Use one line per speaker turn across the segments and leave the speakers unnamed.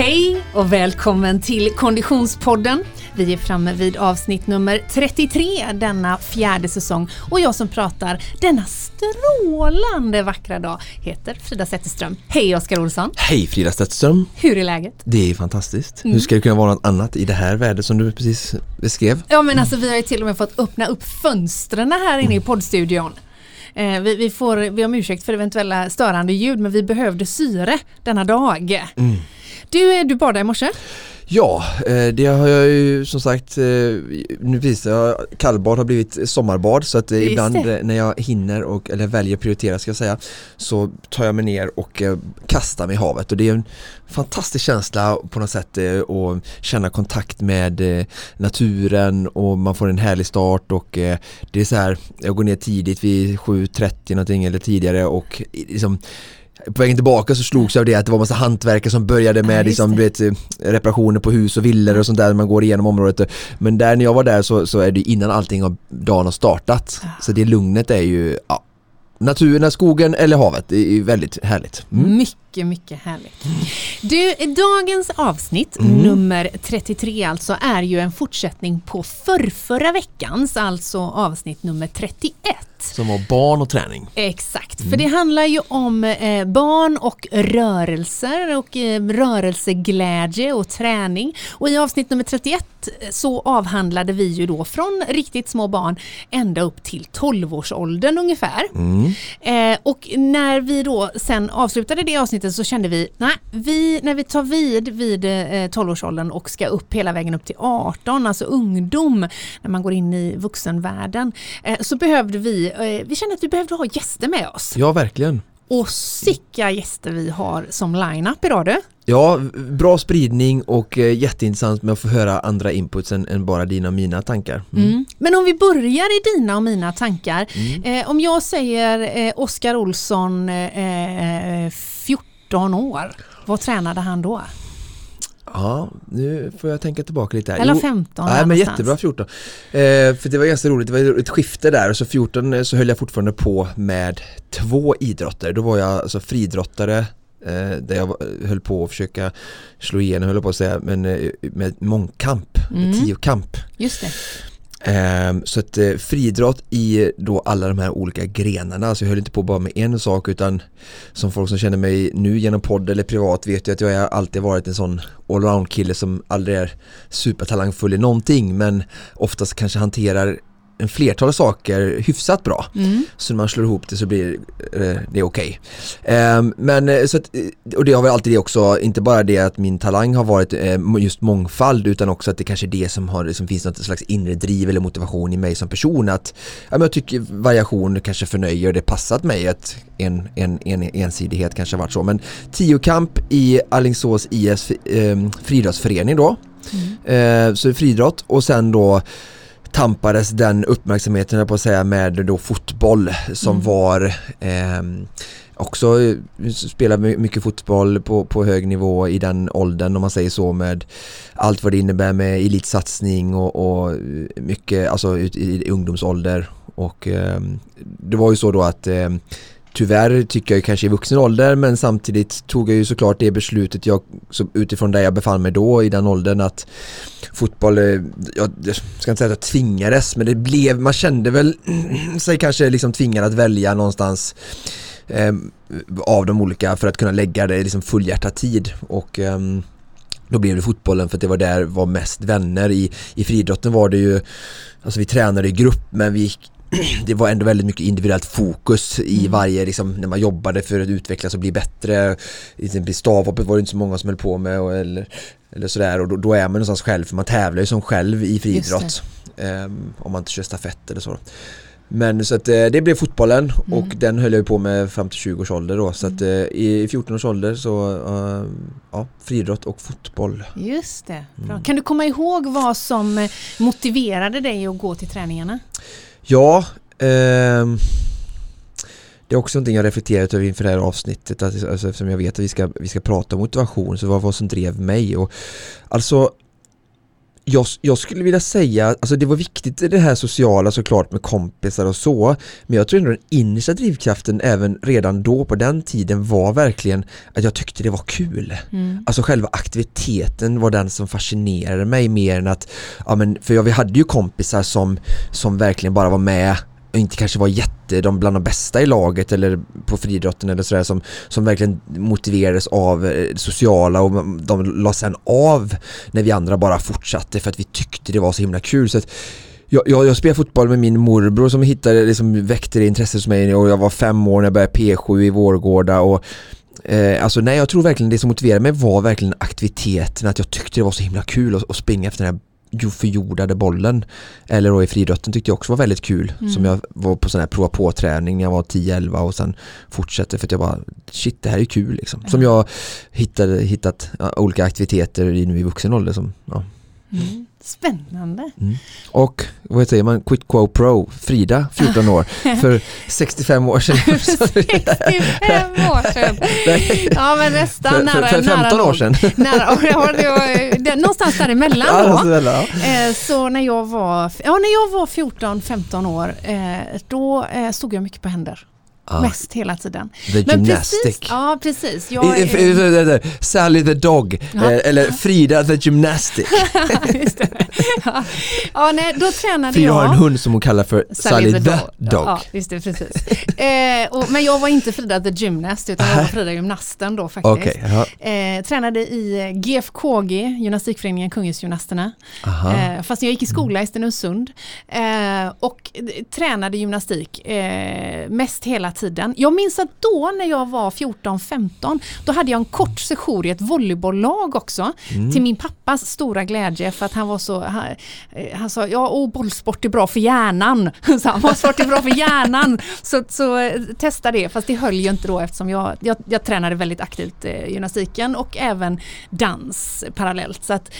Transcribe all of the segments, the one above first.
Hej och välkommen till Konditionspodden. Vi är framme vid avsnitt nummer 33 denna fjärde säsong och jag som pratar denna strålande vackra dag heter Frida Zetterström. Hej Oskar Olsson!
Hej Frida Zetterström!
Hur är läget?
Det är fantastiskt. Mm. Hur ska det kunna vara något annat i det här vädret som du precis beskrev?
Ja men alltså vi har ju till och med fått öppna upp fönstren här inne i poddstudion. Eh, vi, vi, får be om ursäkt för eventuella störande ljud men vi behövde syre denna dag. Mm. Du, eh, du badade i morse?
Ja, eh, det har jag ju som sagt, eh, nu visar jag, kallbad har blivit sommarbad så att ibland det. när jag hinner och, eller väljer att prioritera ska jag säga, så tar jag mig ner och kastar mig i havet och det är en fantastisk känsla på något sätt att känna kontakt med naturen och man får en härlig start och det är så här, jag går ner tidigt vid 7.30 någonting eller tidigare och liksom på vägen tillbaka så slogs jag av det att det var massa hantverkare som började med ja, liksom, vet, reparationer på hus och villor och sånt där man går igenom området. Men där när jag var där så, så är det innan allting av dagen har startat. Ja. Så det lugnet är ju ja, naturen, skogen eller havet. Det är väldigt härligt.
Mm. Mycket, mycket härligt. Du, dagens avsnitt, mm. nummer 33 alltså, är ju en fortsättning på förrförra veckans, alltså avsnitt nummer 31.
Som var barn och träning.
Exakt, mm. för det handlar ju om eh, barn och rörelser och eh, rörelseglädje och träning. Och i avsnitt nummer 31 eh, så avhandlade vi ju då från riktigt små barn ända upp till 12-årsåldern ungefär. Mm. Eh, och när vi då sen avslutade det avsnittet så kände vi, nej, vi, när vi tar vid vid 12-årsåldern eh, och ska upp hela vägen upp till 18, alltså ungdom, när man går in i vuxenvärlden, eh, så behövde vi Eh, vi kände att vi behövde ha gäster med oss.
Ja, verkligen.
Och sicka gäster vi har som line-up idag du.
Ja, bra spridning och eh, jätteintressant med att få höra andra inputs än, än bara dina och mina tankar.
Mm. Mm. Men om vi börjar i dina och mina tankar. Mm. Eh, om jag säger eh, Oskar Olsson, eh, 14 år, vad tränade han då?
Ja, nu får jag tänka tillbaka lite här.
Eller 15
Nej, men jättebra 14. Eh, för det var ganska roligt, det var ett skifte där och så 14 eh, så höll jag fortfarande på med två idrotter. Då var jag alltså fridrottare eh, där jag höll på att försöka slå igenom, höll på att säga, men eh, med mångkamp, mm. tiokamp.
Just det.
Ehm, så att eh, friidrott i då alla de här olika grenarna, alltså jag höll inte på bara med en sak utan som folk som känner mig nu genom podd eller privat vet ju att jag har alltid varit en sån allround kille som aldrig är supertalangfull i någonting men oftast kanske hanterar en flertal saker hyfsat bra. Mm. Så när man slår ihop det så blir eh, det okej. Okay. Eh, men eh, så att, eh, och det har väl alltid det också, inte bara det att min talang har varit just mångfald utan också att det kanske är det som har, som finns något slags inre driv eller motivation i mig som person att jag tycker variation kanske förnöjer det passat mig att en, en, en ensidighet kanske varit så. Men tiokamp i Allingsås IS eh, friidrottsförening då. Mm. Så friidrott och sen då tampades den uppmärksamheten på att säga med då fotboll som mm. var eh, också spelade mycket fotboll på, på hög nivå i den åldern om man säger så med allt vad det innebär med elitsatsning och, och mycket alltså ut i ungdomsålder och eh, det var ju så då att eh, tyvärr tycker jag kanske i vuxen ålder men samtidigt tog jag ju såklart det beslutet jag, utifrån där jag befann mig då i den åldern att fotboll, eh, jag, jag ska inte säga att jag tvingades men det blev, man kände väl sig kanske liksom tvingad att välja någonstans eh, av de olika för att kunna lägga det liksom fullhjärtat tid. Och eh, då blev det fotbollen för att det var där var mest vänner. I, i friidrotten var det ju Alltså vi tränade i grupp men vi gick det var ändå väldigt mycket individuellt fokus i mm. varje, liksom, när man jobbade för att utvecklas och bli bättre. Exempel stavhoppet var det inte så många som höll på med och, eller, eller sådär och då, då, är man någonstans själv för man tävlar ju som själv i friidrott. Um, om man inte kör stafett eller så. Men så att eh, det blev fotbollen mm. och den höll jag på med fram till 20 års ålder då. Så att mm. eh, i 14 års ålder så uh, ja, friidrott och fotboll.
Just det. Mm. Kan du komma ihåg vad som motiverade dig att gå till träningarna?
Ja, eh, det är också någonting jag reflekterat över inför det här avsnittet alltså, eftersom jag vet att vi ska, vi ska prata om motivation så vad var som drev mig? Och alltså jag, jag skulle vilja säga, alltså det var viktigt det här sociala såklart med kompisar och så men jag tror ändå den innersta drivkraften även redan då på den tiden var verkligen att jag tyckte det var kul.
Mm.
Alltså själva aktiviteten var den som fascinerade mig mer än att, ja men för jag, vi hade ju kompisar som, som verkligen bara var med inte kanske var jätte, de bland de bästa i laget eller på friidrotten eller sådär som, som verkligen motiverades av eh, det sociala och de la sen av när vi andra bara fortsatte för att vi tyckte det var så himla kul. Så att jag, jag, jag spelade fotboll med min morbror som hittade, liksom väckte det intresset hos mig och jag var fem år när jag började P7 i Vårgårda och Eh, alltså nej jag tror verkligen det som motiverade mig var verkligen aktiviteten, att jag tyckte det var så himla kul att, att springa efter den här förjordade bollen. Eller då i friidrotten tyckte jag också var väldigt kul.
Mm.
Som jag var på sån här prova på träning när jag var 10-11 och sen fortsatte för att jag bara shit det här är kul liksom. Som jag hittade, hittat ja, olika aktiviteter i nu i vuxen ålder som ja.
Mm. Spännande.
Och vad säger man, Quit Quo Pro, Frida, 14 år, för 65 år sedan.
65 år sedan. Ja men nästan
för,
nära.
för, för 15
nära
år sedan.
Nära, och det var, det, någonstans däremellan
Ja,
då.
ja.
Eh, Så när jag var, ja, när jag var 14-15 år, eh, då eh, stod jag mycket på händer.
Ja,
Mest hela tiden.
the
Men
gymnastic.
precis, ja precis. Jag, är-
Sally the dog,
Ja.
eh, eller Frida the gymnastic.
Ja. ja, nej, då tränade
Frida
jag.
har en hund som hon kallar för Sally, the, dog.
Ja, just det, precis. Eh, och, men jag var inte Frida the Gymnast utan jag var Frida Gymnasten då faktiskt.
Okej, ja.
Eh, tränade i GFKG, Gymnastikföreningen Kungälvsgymnasterna. Eh, fast jag gick i skola i Stenungsund. Eh, och tränade gymnastik eh, mest hela tiden. Jag minns att då när jag var 14-15 då hade jag en kort session i ett volleybolllag också.
Mm.
Till min pappas stora glädje för att han var så, han, eh, han sa ja och bollsport är bra för hjärnan. Så han, bollsport är bra för hjärnan. Så, så eh, testa det fast det höll ju inte då eftersom jag, jag, jag tränade väldigt aktivt eh, gymnastiken och även dans parallellt. Så att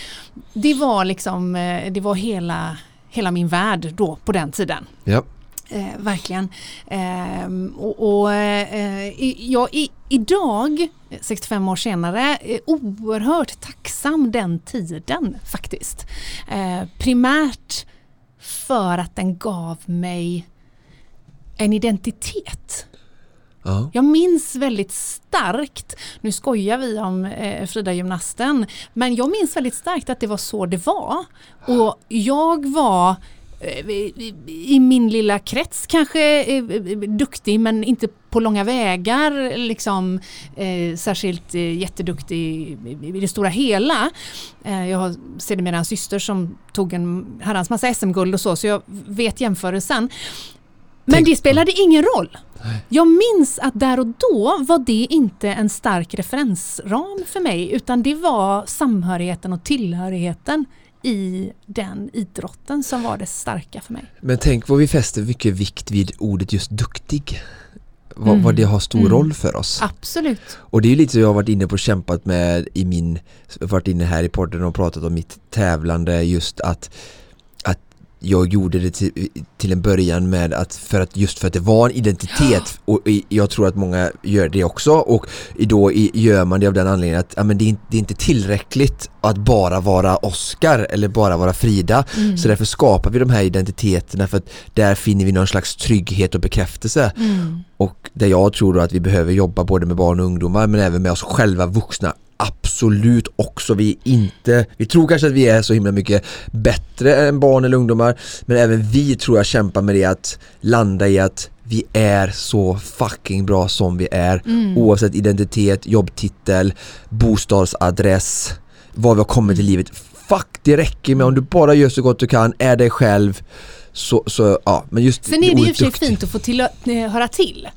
det var liksom, eh, det var hela, hela min värld då på den tiden.
Ja.
Eh, verkligen. Ehm, och, och eh, jag i, idag, 65 år senare, är oerhört tacksam den tiden faktiskt. Eh, primärt för att den gav mig en identitet.
Ja.
Jag minns väldigt starkt, nu skojar vi om eh, Frida gymnasten, men jag minns väldigt starkt att det var så det var. Och jag var eh, i- i min lilla krets kanske eh, duktig men inte på långa vägar liksom eh, särskilt eh, jätteduktig i- det stora hela. Eh, jag har sedermera en syster som tog en herrans massa SM-guld och så, så jag vet jämförelsen. Men
Tänk-
det spelade ingen roll. Jag minns att där och då var det inte en stark referensram för mig utan det var samhörigheten och tillhörigheten i den idrotten som var det starka för mig.
Men tänk vad vi fäster mycket vikt vid ordet just duktig. Vad,
Mm.
vad det har stor
Mm.
roll för oss.
Absolut.
Och det är ju lite så jag har varit inne på och kämpat med i min, varit inne här i podden och pratat om mitt tävlande just att att jag gjorde det till, till en början med att för att just för att det var en identitet. Och jag tror att många gör det också. Och då gör man det av den anledningen att ja, men det, är det är inte tillräckligt att bara vara Oscar eller bara vara Frida.
Mm.
så därför skapar vi de här identiteterna för att där finner vi någon slags trygghet och bekräftelse.
Mm.
och där jag tror att vi behöver jobba både med barn och ungdomar men även med oss själva vuxna absolut också. Vi är inte, vi tror kanske att vi är så himla mycket bättre än barn eller ungdomar men även vi tror jag kämpar med det att landa i att vi är så fucking bra som vi är
Mm.
oavsett identitet, jobbtitel, bostadsadress, var vi har kommit i livet. Fuck, det räcker med om du bara gör så gott du kan, är dig själv så, så ja, men just
Sen är det i och för sig fint att få till, eh, höra till.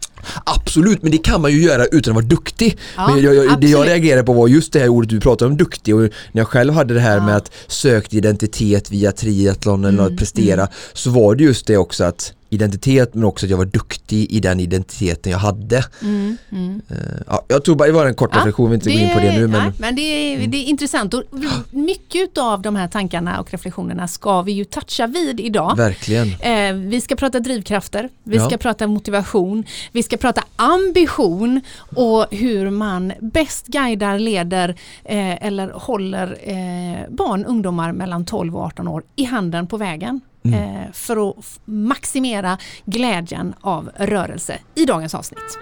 Absolut, men det kan man ju göra utan att vara duktig.
Ja,
men jag, jag, det jag reagerade på var just det här ordet du pratade om, duktig. Och när jag själv hade det här
Ja.
med att sökt identitet via triathlon eller
Mm,
att prestera så var det just det också att identitet men också att jag var duktig i den identiteten jag hade.
Mm, mm.
Eh, ja, jag tror bara det var en kort
Ja,
reflektion, vi inte gå in på det nu. Men,
nej, men det, är, det är intressant och mycket av de här tankarna och reflektionerna ska vi ju toucha vid idag.
Verkligen.
Eh, vi ska prata drivkrafter, vi
Ja.
ska prata motivation, vi ska prata ambition och hur man bäst guidar, leder eh, eller håller eh, barn, ungdomar mellan 12 och 18 år i handen på vägen.
Mm.
Eh, för att maximera glädjen av rörelse i dagens avsnitt.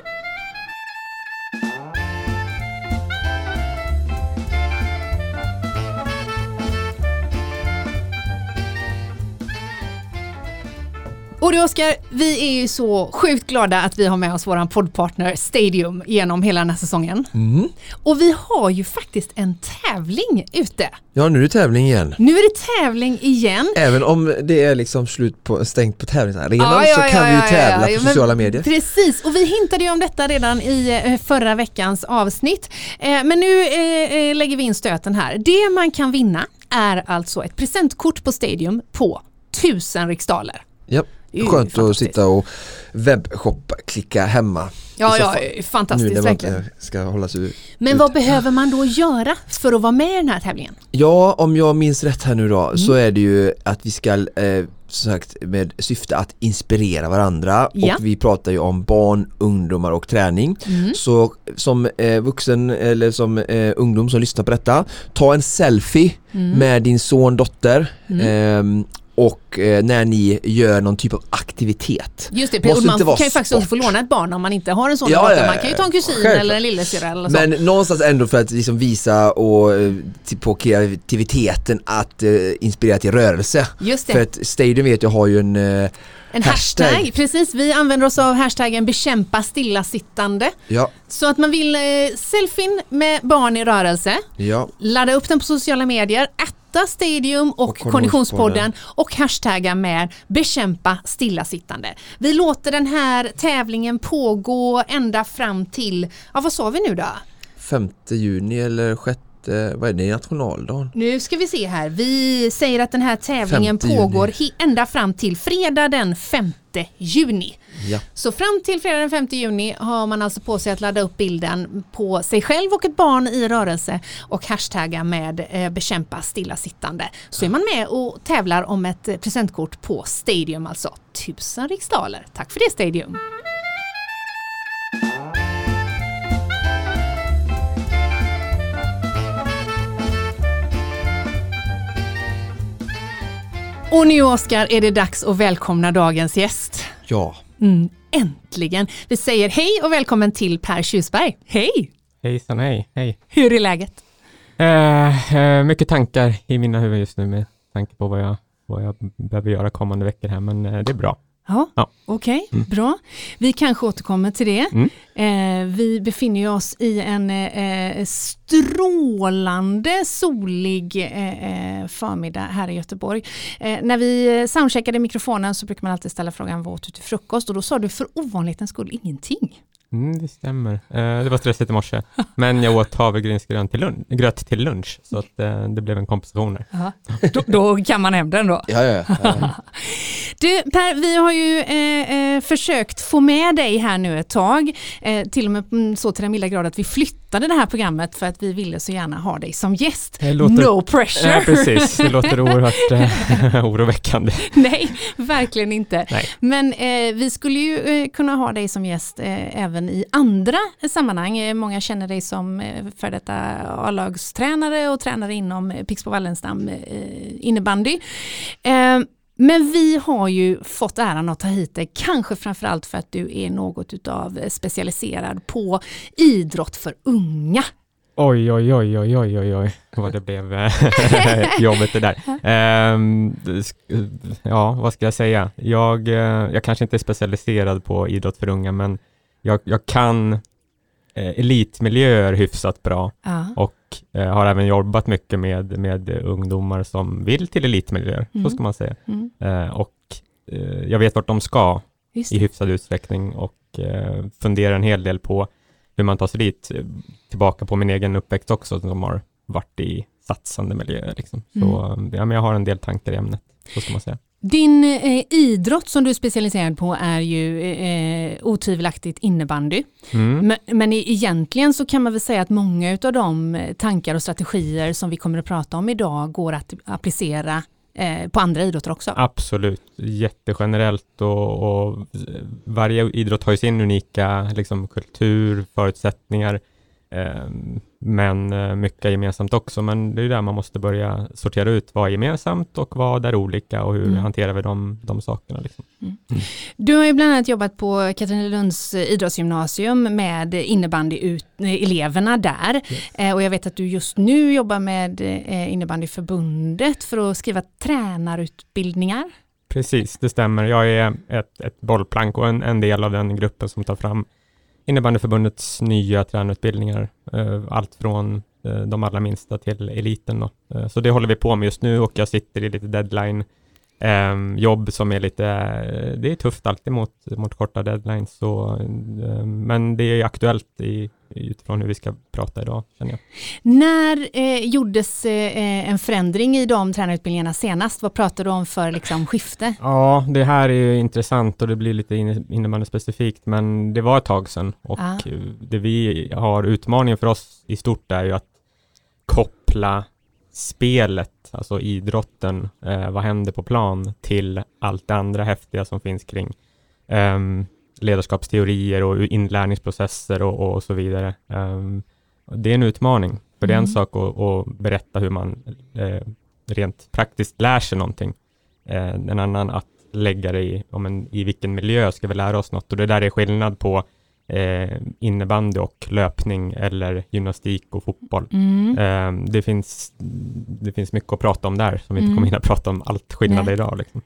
Och du Oskar, vi är ju så sjukt glada att vi har med oss våran poddpartner Stadium genom hela den här säsongen.
Mm.
Och vi har ju faktiskt en tävling ute.
Ja, nu är det tävling igen.
Nu är det tävling igen.
Även om det är liksom slut på, stängt på tävlingsarenan
Ja, ja,
så kan
ja,
vi ju tävla på sociala medier.
Precis, och vi hintade ju om detta redan i eh, förra veckans avsnitt. Eh, Men nu eh, lägger vi in stöten här. Det man kan vinna är alltså ett presentkort på Stadium på 1000 riksdaler. Ju
skönt att sitta och webbshoppa, klicka hemma.
Ja, ja,
nu
fantastiskt verkligen.
inte ska hållas ur.
Men
ut.
vad behöver man då göra för att vara med i den här tävlingen?
Ja, om jag minns rätt här nu då
Mm.
så är det ju att vi ska eh, som sagt med syfte att inspirera varandra
Ja.
och vi pratar ju om barn, ungdomar och träning.
Mm.
Så som eh, vuxen eller som eh, ungdom som lyssnar på detta, ta en selfie
Mm.
med din son, dotter ehm, och eh, när ni gör någon typ av aktivitet.
Just det,
Måste
man kan ju faktiskt också få låna ett barn om man inte har en sån
Ja,
ja, Man kan ju ta en kusin
självklart.
eller en lillasyrra eller så.
Men någonstans ändå för att liksom visa och, eh, på kreativiteten att eh, inspirera till rörelse.
Just det.
För att Stadium vet jag har ju en eh,
En hashtag.
Hashtag.
precis. Vi använder oss av hashtaggen bekämpa stillasittande.
Ja,
Så att man vill eh, selfien med barn i rörelse,
ja,
ladda upp den på sociala medier, ätta Stadium och,
Och
Konditionspodden. och hashtagga med bekämpa stillasittande. Vi låter den här tävlingen pågå ända fram till, ja vad sa vi nu då?
5 juni eller 6, vad är det, nationaldagen?
Nu ska vi se här. Vi säger att den här tävlingen pågår ända fram till fredag den 5 juni.
Ja,
Så fram till fredag den 5 juni har man alltså på sig att ladda upp bilden på sig själv och ett barn i rörelse och hashtagga med eh, bekämpa stillasittande. Så är man med och tävlar om ett eh, presentkort på Stadium, alltså 1000 riksdaler. Tack för det Stadium! Och nu Oskar är det dags att välkomna dagens gäst.
ja.
Mm, äntligen! Vi säger hej och välkommen till Per Tjusberg. Hej!
Hejsan hej, hej.
Hur är läget?
Eh, eh, mycket tankar i mina huvud just nu med tanke på vad jag, vad jag behöver göra kommande veckor här, men eh, det är bra.
Ja,
Ja.
okej, bra. Vi kanske återkommer till det.
Mm.
Eh, vi befinner oss i en eh, strålande solig eh, eh, förmiddag här i Göteborg. Eh, när vi soundcheckade mikrofonen så brukar man alltid ställa frågan vad åt du till frukost och då sa du för ovanlighetens skull ingenting.
Mm, det stämmer. Eh, det var stressigt i morse, men jag åt havregrynsgröt till, gröt till lunch, så att, eh, det blev en kompensation där.
Då, då kan man hem den då.
Ja, ja, ja.
Du Per, vi har ju eh, eh, försökt få med dig här nu ett tag. Eh, till och med så till den milda grad att vi flyttade det här programmet för att vi ville så gärna ha dig som gäst.
Låter-
No pressure!
Ja, precis. Det låter oerhört eh, oroväckande.
Nej, verkligen inte.
Nej.
Men eh, vi skulle ju eh, kunna ha dig som gäst eh, även i andra sammanhang. Eh, många känner dig som eh, för detta A-lagstränare och tränare inom eh, Pixbo Wallenstam eh, innebandy. Men vi har ju fått äran att ta hit dig, kanske framförallt för att du är något utav eh, specialiserad på idrott för unga.
Oj, oj, oj, oj, oj, oj, oj, vad det blev eh, jobbigt det där. Um, ja, vad ska jag säga? Jag, eh, jag kanske inte är specialiserad på idrott för unga, men jag, jag kan eh, elitmiljöer hyfsat bra
Ja.
och eh, har även jobbat mycket med, med ungdomar som vill till elitmiljöer,
Mm.
så ska man säga.
Mm,
Eh, och eh, jag vet vart de ska i hyfsad utsträckning och eh, funderar en hel del på hur man tar sig dit. Tillbaka på min egen uppväxt också, som har varit i satsande miljöer. Liksom. Så
Mm.
ja, men jag har en del tankar i ämnet, så ska man säga.
Din eh, idrott som du är specialiserad på är ju eh, otvivelaktigt innebandy.
Mm.
Men, men egentligen så kan man väl säga att många av de eh, tankar och strategier som vi kommer att prata om idag går att applicera eh, på andra idrotter också.
Absolut, jättegenerellt och, och varje idrott har ju sin unika liksom, kultur, förutsättningar. Ehm, men eh, mycket gemensamt också, men det är där man måste börja sortera ut vad är gemensamt och vad är olika och hur
Mm.
hanterar vi de, de sakerna. Liksom.
Du har ju bland annat jobbat på Katrinelunds idrottsgymnasium med innebandyeleverna där. Eh, och jag vet att du just nu jobbar med eh, innebandyförbundet för att skriva tränarutbildningar.
Precis, det stämmer. Jag är ett, ett bollplank och en, en del av den gruppen som tar fram innebandyförbundets nya tränarutbildningar. Eh, allt från eh, de allra minsta till eliten. Då. Eh, så det håller vi på med just nu och jag sitter i lite deadline eh, jobb som är lite, det är tufft alltid mot, mot korta deadlines. Så, eh, men det är aktuellt i, utifrån hur vi ska prata idag, känner jag.
När eh, gjordes eh, en förändring i de tränarutbildningarna senast? Vad pratade du om för liksom, skifte?
Ja, det här är ju intressant och det blir lite inne- innebandyspecifikt, men det var ett tag sedan och
Ah.
det vi har utmaningen för oss i stort är ju att koppla spelet, alltså idrotten, eh, vad händer på plan, till allt det andra häftiga som finns kring ehm, ledarskapsteorier och inlärningsprocesser och, och så vidare. Ehm, det är en utmaning, för det är en
Mm.
sak att, att berätta hur man eh, rent praktiskt lär sig någonting. Eh, en annan att lägga det i, om en, i vilken miljö ska vi lära oss något och det där är skillnad på eh, innebandy och löpning eller gymnastik och fotboll.
Mm.
Eh, det, finns, det finns mycket att prata om där som vi inte
Mm.
kommer hinna prata om allt skillnader
Nej.
idag. Liksom.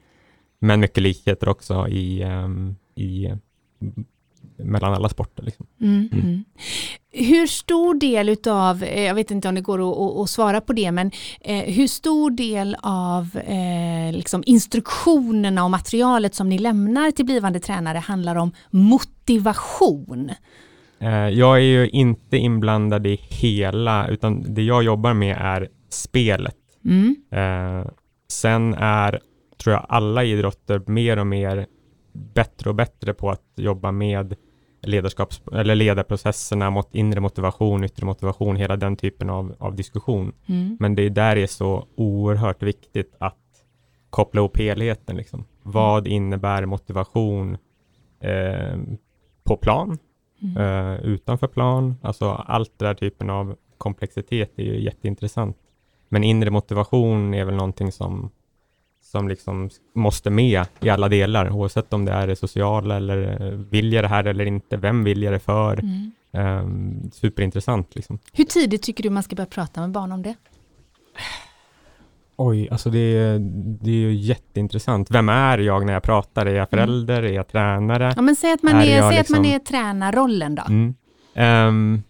Men mycket likheter också i, ehm, i mellan alla sporter. Liksom.
Mm,
Mm.
mm. Hur stor del utav, eh, jag vet inte om det går att, att, att svara på det, men eh, hur stor del av eh, liksom instruktionerna och materialet som ni lämnar till blivande tränare handlar om motivation?
Eh, jag är ju inte inblandad i hela, utan det jag jobbar med är spelet.
Mm.
Eh, sen är, tror jag, alla idrotter mer och mer bättre och bättre på att jobba med ledarskaps eller ledarprocesserna mot inre motivation, yttre motivation, hela den typen av, av diskussion.
Mm.
Men det är där det är så oerhört viktigt att koppla ihop helheten. Liksom. Vad innebär motivation eh, på plan,
Mm.
eh, utanför plan? Alltså allt det där typen av komplexitet är ju jätteintressant. Men inre motivation är väl någonting som, som liksom måste med i alla delar, oavsett om det är det sociala eller eh, vill jag det här eller inte, vem vill jag det för?
Mm.
Eh, superintressant liksom.
Hur tidigt tycker du man ska börja prata med barn om det?
Oj, alltså det är, det är ju jätteintressant. Vem är jag när jag pratar? Är jag förälder? Är jag tränare?
Ja, men säg att man
Är
är, att man
liksom-
är tränarrollen då.
Mm.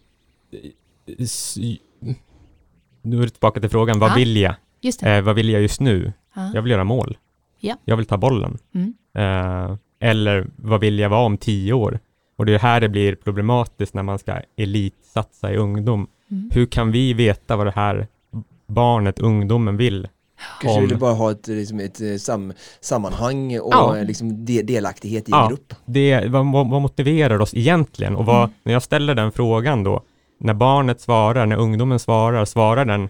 S- nu är det tillbaka till frågan, vad
Ja.
vill jag? Eh, vad vill jag just nu?
Ja.
Jag vill göra mål.
Ja.
Jag vill ta bollen.
Mm.
Eh, eller vad vill jag vara om tio år? Och det är här det blir problematiskt när man ska elitsatsa i ungdom.
Mm.
Hur kan vi veta vad det här barnet, ungdomen vill?
Kanske
Om-
vill du bara ha ett, liksom ett eh, sam, sammanhang och
Ja.
eh, liksom de, delaktighet i
Ja.
en grupp.
det, vad, vad, vad motiverar oss egentligen? Och vad,
Mm.
när jag ställer den frågan då, när barnet svarar, när ungdomen svarar, svarar den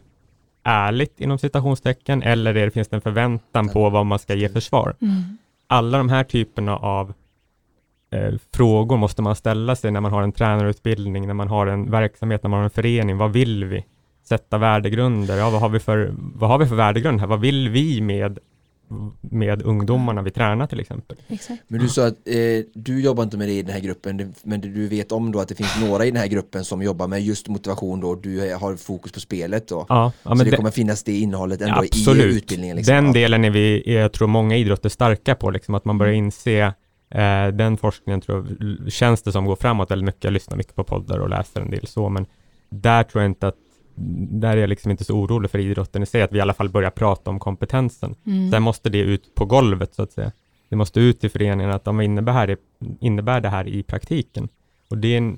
ärligt inom citationstecken eller är det, finns det en förväntan på vad man ska ge för svar?
Mm.
Alla de här typerna av eh, frågor måste man ställa sig när man har en tränarutbildning, när man har en verksamhet, när man har en förening. Vad vill vi? Sätta värdegrunder. Ja, vad har vi för, vad har vi för värdegrund här? Vad vill vi med, med ungdomarna vi tränar till exempel?
Exakt.
Men du sa att eh, du jobbar inte med det i den här gruppen, men du vet om då att det finns några i den här gruppen som jobbar med just motivation då, och du har fokus på spelet då.
Ja, ja
så
men
det
det-
kommer finnas det innehållet ändå i
Absolut.
utbildningen. Liksom.
Den delen är vi, är jag tror många idrotter starka på, liksom, att man börjar
Mm.
inse eh, den forskningen tror jag, känns det som går framåt väldigt mycket. Jag lyssnar mycket på poddar och läser en del så, men där tror jag inte att där är jag liksom inte så orolig för idrotten i sig, att vi i alla fall börjar prata om kompetensen.
Mm.
Sen måste det ut på golvet så att säga. Det måste ut i föreningen att de innebär, här, innebär det här i praktiken. Och det är en,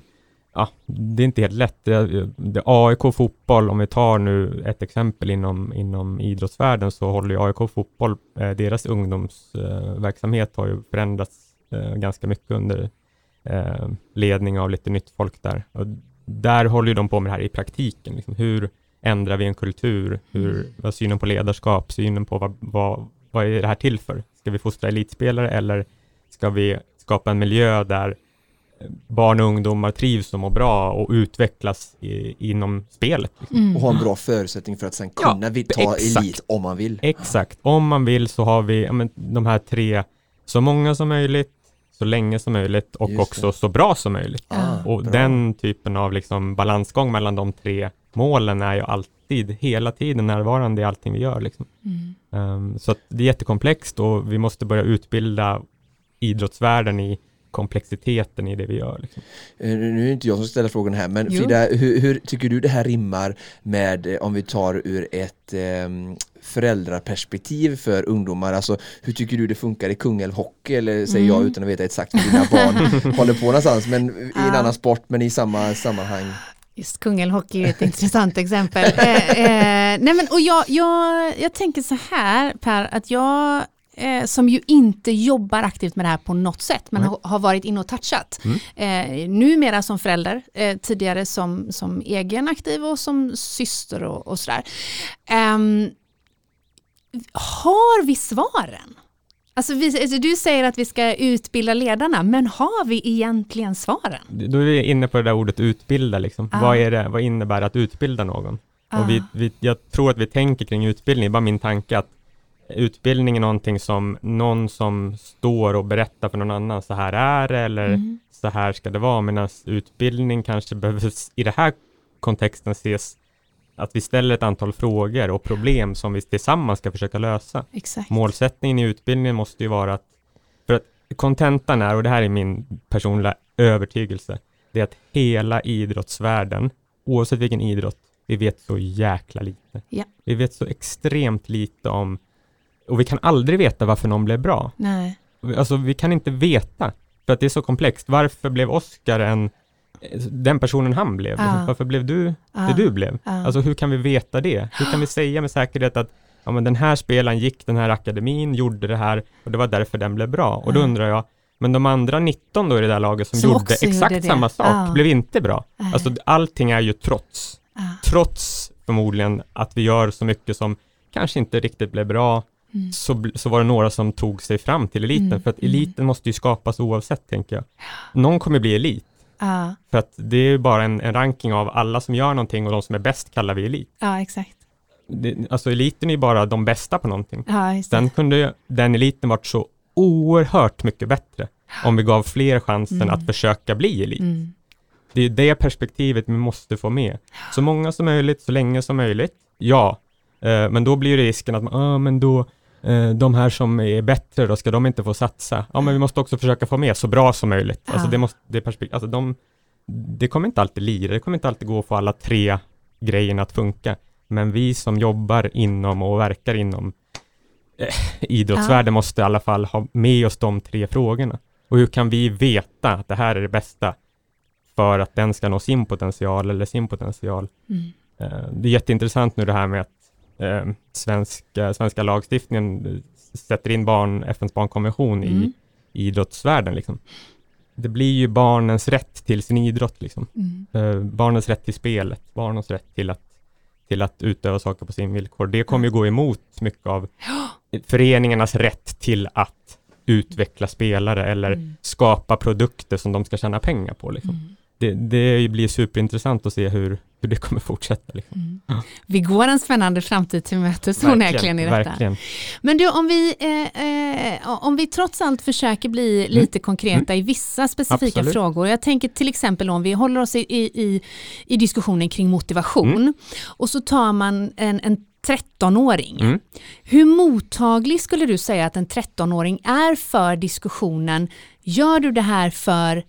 ja, det är inte helt lätt. Det, det, AIK fotboll, om vi tar nu ett exempel inom, inom idrottsvärlden, så håller ju AIK fotboll, eh, deras ungdomsverksamhet har ju förändrats eh, ganska mycket under eh, ledning av lite nytt folk där. Och där håller ju de på med det här i praktiken. Liksom. Hur ändrar vi en kultur? Hur, vad är synen på ledarskap? Synen på vad, vad, vad är det här till för? Ska vi fostra elitspelare eller ska vi skapa en miljö där barn och ungdomar trivs och mår bra och utvecklas i, inom spelet. Liksom.
Mm. Och ha en bra förutsättning för att sen kunna ja, ta exakt. elit om man vill.
Exakt, om man vill så har vi ja, men, de här tre, så många som möjligt, så länge som möjligt och Just också det. så bra som möjligt. Ah, och bra. den typen av liksom balansgång mellan de tre målen är ju alltid, hela tiden närvarande i allting vi gör. Liksom. Mm. Um, så det är jättekomplext och vi måste börja utbilda idrottsvärlden i komplexiteten i det vi gör. Liksom.
Eh, nu är det inte jag som ställer frågan här, men Frida, hur, hur, tycker du det här rimmar med eh, om vi tar ur ett eh, föräldraperspektiv för ungdomar? Alltså hur tycker du det funkar i Kungälv Hockey eller säger mm. jag utan att veta exakt hur dina barn håller på någonstans, men i en annan sport men i samma sammanhang?
Just Kungälv Hockey är ett intressant exempel. Eh, eh, nej men, och jag, jag, jag tänker så här Per, att jag eh, som ju inte jobbar aktivt med det här på något sätt, men mm. har, varit inne och touchat. Mm. Eh, numera som förälder, eh, tidigare som, som egen aktiv och som syster och, och sådär. Eh, har vi svaren? Alltså, vi, alltså du säger att vi ska utbilda ledarna, men har vi egentligen svaren?
Då är vi inne på det där ordet utbilda, liksom. Ah. Vad, är det, vad innebär att utbilda någon? Ah. Och vi, vi, jag tror att vi tänker kring utbildning, bara min tanke att utbildning är någonting som någon som står och berättar för någon annan, så här är det eller mm. så här ska det vara, medan utbildning kanske behöver i det här kontexten ses att vi ställer ett antal frågor och problem som vi tillsammans ska försöka lösa.
Exakt.
Målsättningen i utbildningen måste ju vara att, för att kontentan är, och det här är min personliga övertygelse, det är att hela idrottsvärlden, oavsett vilken idrott, vi vet så jäkla lite.
Ja.
Vi vet så extremt lite om och vi kan aldrig veta varför någon blev bra.
Nej.
Alltså vi kan inte veta, för att det är så komplext. Varför blev Oscar en, den personen han blev? Ja. Varför blev du ja. det du blev? Ja. Alltså hur kan vi veta det? Hur kan vi säga med säkerhet att ja, men den här spelaren gick den här akademin, gjorde det här och det var därför den blev bra. Och då undrar jag, men de andra 19 då i det där laget som, som gjorde exakt gjorde samma sak, blev inte bra. Alltså allting är ju trots. Trots förmodligen att vi gör så mycket som kanske inte riktigt blev bra, Mm. så, så var det några som tog sig fram till eliten, mm. för att mm. eliten måste ju skapas oavsett, tänker jag. Någon kommer bli elit,
uh.
för att det är bara en, en, ranking av alla som gör någonting och de som är bäst kallar vi elit.
Ja, exakt.
Det, alltså eliten är ju bara de bästa på någonting.
Ja,
Sen kunde den eliten varit så oerhört mycket bättre om vi gav fler chansen mm. att försöka bli elit.
Mm.
Det är det perspektivet vi måste få med. Så många som möjligt, så länge som möjligt. Ja, eh, men då blir risken att man, ah, men då de här som är bättre då, ska de inte få satsa? Ja, men vi måste också försöka få med så bra som möjligt. Ja. Alltså det måste, det perspektiv, alltså de, det kommer inte alltid lira, det kommer inte alltid gå att få alla tre grejerna att funka. Men vi som jobbar inom och verkar inom eh, idrottsvärlden ja. måste i alla fall ha med oss de tre frågorna. Och hur kan vi veta att det här är det bästa för att den ska nå sin potential eller sin potential?
Mm.
Eh, det är jätteintressant nu det här med att eh, svenska, svenska lagstiftningen sätter in barn, FNs barnkonvention mm. i, idrottsvärlden. Liksom. Det blir ju barnens rätt till sin idrott, liksom.
Mm.
Eh, barnens rätt till spelet, barnens rätt till att, till att utöva saker på sin villkor. Det kommer ju gå emot mycket av föreningarnas rätt till att utveckla spelare eller mm. skapa produkter som de ska tjäna pengar på. Liksom. Det, det blir superintressant att se hur, hur det kommer fortsätta. Liksom.
Mm. Ja. Vi går en spännande framtid till mötes onekligen i detta.
Verkligen.
Men du, om vi, eh, eh, om vi trots allt försöker bli mm. lite konkreta mm. i vissa specifika Absolut. frågor. Jag tänker till exempel om vi håller oss i, i, i diskussionen kring motivation mm. och så tar man en, en 13-åring.
Mm.
Hur mottaglig skulle du säga att en 13-åring är för diskussionen, gör du det här för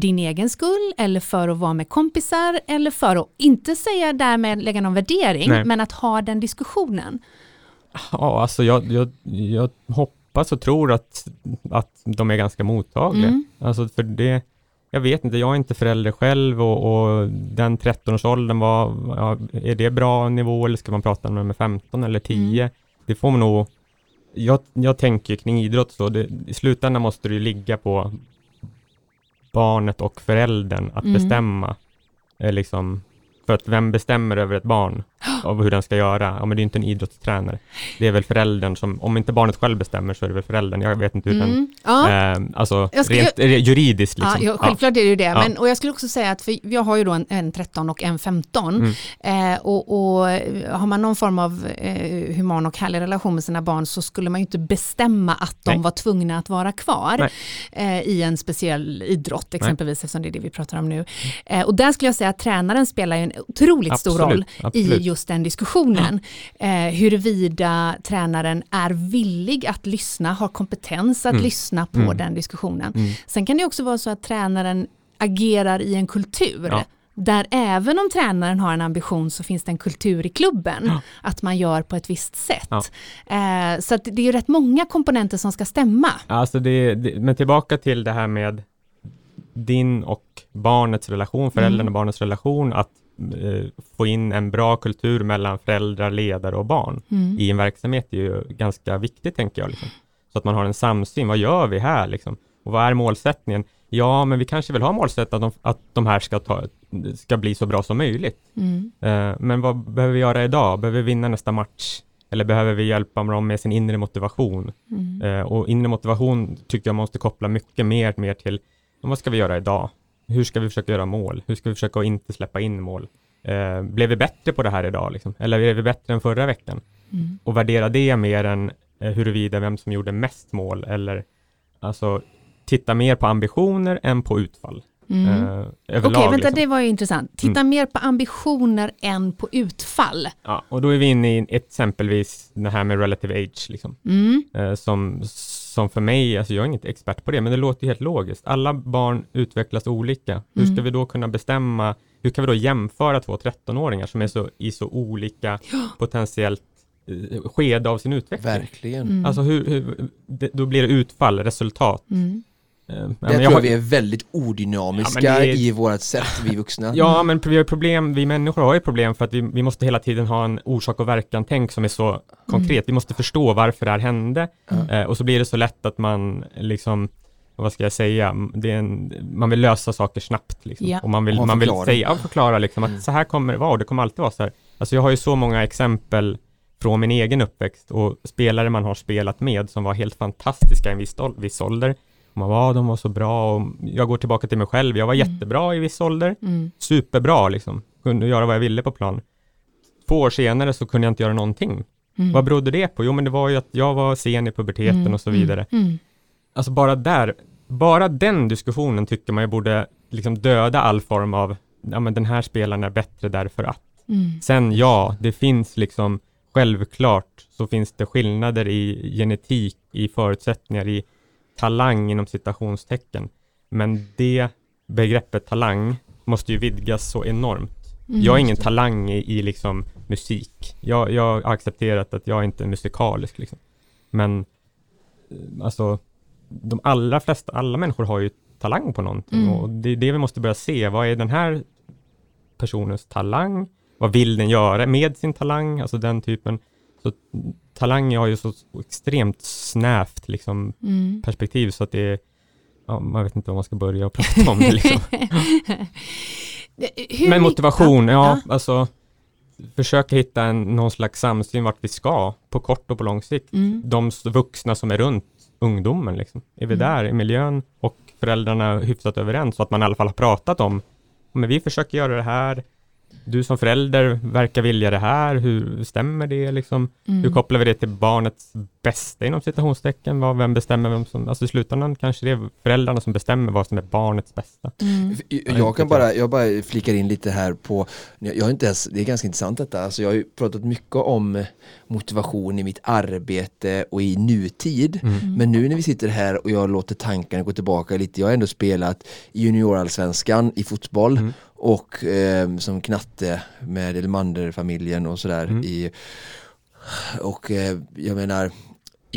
din egen skull eller för att vara med kompisar eller för att inte säga därmed lägga någon värdering, Nej. men att ha den diskussionen.
Ja, alltså jag, jag, jag hoppas och tror att, att de är ganska mottagliga. Mm. Alltså för det, jag vet inte, jag är inte förälder själv och, och den 13-årsåldern var, ja, är det bra nivå eller ska man prata med nummer 15 eller 10? Mm. Det får man nog, jag, jag tänker kring idrott så, det, i slutändan måste det ju ligga på barnet och föräldern att mm. bestämma eh, liksom för att vem bestämmer över ett barn av hur den ska göra? Ja, men det är inte en idrottstränare. Det är väl föräldern som, om inte barnet själv bestämmer så är det väl föräldern. Jag vet inte hur mm. den, ja. eh, alltså skulle, rent jag, juridiskt. Liksom.
Ja, självklart är det ju det. Ja. Men, och jag skulle också säga att, för jag har ju då en, en 13 och en 15. Mm. Eh, och, och, har man någon form av eh, human och härlig relation med sina barn så skulle man ju inte bestämma att de Nej. var tvungna att vara kvar eh, i en speciell idrott exempelvis, Nej. eftersom det är det vi pratar om nu. Eh, och där skulle jag säga att tränaren spelar ju en otroligt absolut, stor roll absolut. i just den diskussionen. Eh, huruvida tränaren är villig att lyssna, har kompetens att mm. lyssna på mm. den diskussionen. Mm. Sen kan det också vara så att tränaren agerar i en kultur. Ja. Där även om tränaren har en ambition så finns det en kultur i klubben. Ja. Att man gör på ett visst sätt. Ja. Eh, så det är rätt många komponenter som ska stämma.
Alltså det, det, men tillbaka till det här med din och barnets relation, föräldern mm. och barnets relation, att få in en bra kultur mellan föräldrar, ledare och barn mm. i en verksamhet är ju ganska viktigt, tänker jag. Liksom. Så att man har en samsyn. Vad gör vi här? Liksom? Och vad är målsättningen? Ja, men vi kanske vill ha målsättningen att de, att de här ska, ta, ska bli så bra som möjligt. Mm. Uh, men vad behöver vi göra idag? Behöver vi vinna nästa match? Eller behöver vi hjälpa dem med sin inre motivation? Mm. Uh, och inre motivation tycker jag måste koppla mycket mer, mer till vad ska vi göra idag? Hur ska vi försöka göra mål? Hur ska vi försöka att inte släppa in mål? Eh, blev vi bättre på det här idag? Liksom? Eller blev vi bättre än förra veckan? Mm. Och värdera det mer än eh, huruvida vem som gjorde mest mål eller alltså titta mer på ambitioner än på utfall. Mm.
Eh, Okej, okay, vänta, liksom. det var ju intressant. Titta mm. mer på ambitioner än på utfall.
Ja, och då är vi inne i exempelvis det här med relative age, liksom. Mm. Eh, som, som för mig, alltså jag är inte expert på det, men det låter ju helt logiskt. Alla barn utvecklas olika. Hur ska mm. vi då kunna bestämma, hur kan vi då jämföra två 13-åringar som är så, i så olika potentiellt eh, skede av sin utveckling?
Verkligen. Mm.
Alltså hur, hur, det, då blir det utfall, resultat. Mm.
Där tror jag har... vi är väldigt odynamiska ja, är... i vårt sätt, vi vuxna.
Ja, men vi har problem, vi människor har ju problem för att vi, vi måste hela tiden ha en orsak och verkan-tänk som är så konkret. Mm. Vi måste förstå varför det här hände mm. eh, och så blir det så lätt att man liksom vad ska jag säga, en, man vill lösa saker snabbt liksom. ja. och man vill, man vill säga, ja, förklara liksom att mm. så här kommer det vara och det kommer alltid vara så här. Alltså jag har ju så många exempel från min egen uppväxt och spelare man har spelat med som var helt fantastiska i en viss, viss ålder man var, de var så bra och jag går tillbaka till mig själv. Jag var mm. jättebra i viss ålder. Mm. Superbra liksom. Kunde göra vad jag ville på plan. Två år senare så kunde jag inte göra någonting. Mm. Vad berodde det på? Jo, men det var ju att jag var sen i puberteten mm. och så vidare. Mm. mm. Alltså bara där, bara den diskussionen tycker man ju borde liksom döda all form av, ja men den här spelaren är bättre därför att. Sen ja, det finns liksom självklart så finns det skillnader i genetik, i förutsättningar, i talang inom citationstecken. Men det begreppet talang måste ju vidgas så enormt. Mm. Jag är ingen talang i, i liksom musik. Jag, jag har accepterat att jag inte är musikalisk liksom. Men eh, alltså de allra flesta, alla människor har ju talang på någonting mm. och det är det vi måste börja se. Vad är den här personens talang? Vad vill den göra med sin talang? Alltså den typen. Så talang har ju så extremt snävt liksom, mm. perspektiv så att det är, ja, man vet inte vad man ska börja prata om det liksom. Men motivation, ja, ja, alltså försöka hitta en, någon slags samsyn vart vi ska på kort och på lång sikt. Mm. De vuxna som är runt ungdomen, liksom. är vi mm. där i miljön och föräldrarna hyfsat överens så att man i alla fall har pratat om men vi försöker göra det här, du som förälder verkar vilja det här, hur stämmer det liksom? Mm. Hur kopplar vi det till barnets bästa inom citationstecken? Vad, vem bestämmer vem som, alltså i slutändan kanske det är föräldrarna som bestämmer vad som är barnets bästa.
Mm. Jag kan bara, jag bara flikar in lite här på, jag har inte ens, det är ganska intressant detta, alltså jag har ju pratat mycket om motivation i mitt arbete och i nutid. Mm. Men nu när vi sitter här och jag låter tankarna gå tillbaka lite, jag har ändå spelat i juniorallsvenskan i fotboll mm och eh, som knatte med Elmander-familjen och sådär. Mm. I, och eh, jag menar,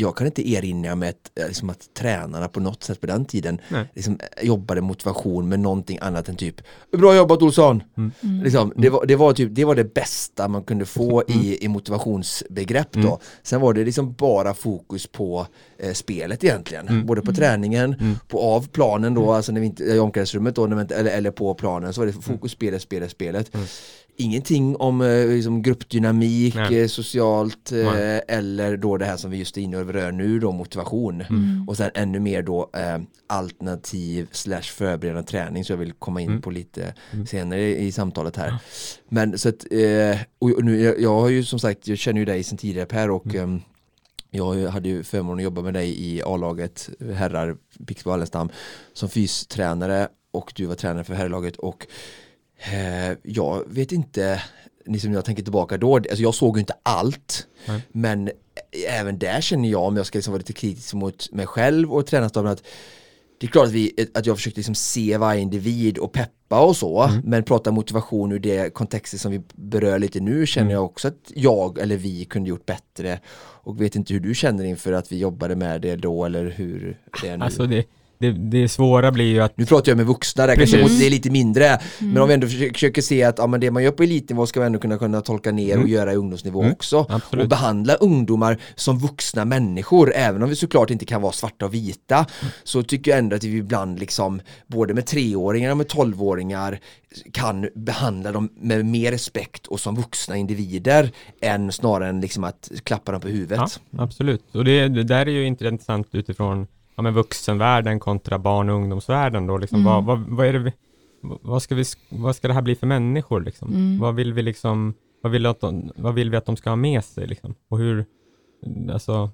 jag kan inte erinra mig att, eh, liksom att tränarna på något sätt på den tiden liksom, eh, jobbade motivation med någonting annat än typ Bra jobbat Olsson!
Mm.
Liksom, det, var, det, var typ, det var det bästa man kunde få
Mm.
i, i motivationsbegrepp då. Sen var det liksom bara fokus på eh, spelet egentligen.
Mm.
Både på träningen, på av planen då, alltså när vi inte, i omklädningsrummet då, när vi inte, eller, eller på planen så var det
Mm.
fokus spelet, spelet, spelet. Ingenting om eh, liksom, gruppdynamik,
Nej.
eh, socialt eh,
Nej.
eller då det här som vi just är inne och rör nu då, motivation. Och sen ännu mer då eh, alternativ slash förberedande träning så jag vill komma in
Mm.
på lite senare i, i samtalet här. Men så att, eh, och nu, jag, jag har ju som sagt, jag känner ju dig sedan tidigare Per och
Mm.
ehm, jag hade ju förmånen att jobba med dig i A-laget, herrar, Pixbo Wallenstam, som fystränare och du var tränare för herrlaget och eh, jag vet inte, liksom jag tänker tillbaka då, alltså jag såg ju inte allt,
Nej.
men även där känner jag, om jag ska liksom vara lite kritisk mot mig själv och tränarstaben, att det är klart att, vi, att jag försökte liksom se varje individ och peppa och så,
Mm.
men prata motivation ur det kontextet som vi berör lite nu känner
Mm.
jag också att jag eller vi kunde gjort bättre och vet inte hur du känner inför att vi jobbade med det då eller hur det är nu.
Alltså det, det, det svåra blir ju att
Nu pratar jag med vuxna där, kanske
Precis.
det är lite mindre Men om vi ändå försöker, försöker se att ja, men det man gör på elitnivå ska vi ändå kunna, kunna tolka ner och
Mm.
göra i ungdomsnivå
Mm,
också
absolut.
Och behandla ungdomar som vuxna människor Även om vi såklart inte kan vara svarta och vita Så tycker jag ändå att vi ibland liksom Både med treåringar och med tolvåringar Kan behandla dem med mer respekt och som vuxna individer Än snarare än liksom att klappa dem på huvudet
Ja, absolut. Och det, det där är ju intressant utifrån ja, men vuxenvärlden kontra barn och ungdomsvärlden då. Liksom, vad, vad, vad, är det vad, ska vi, vad ska det här bli för människor? Liksom? Vad vill vi liksom, vad vill, att de, vad vill vi att de ska ha med sig? Liksom? Och hur, alltså,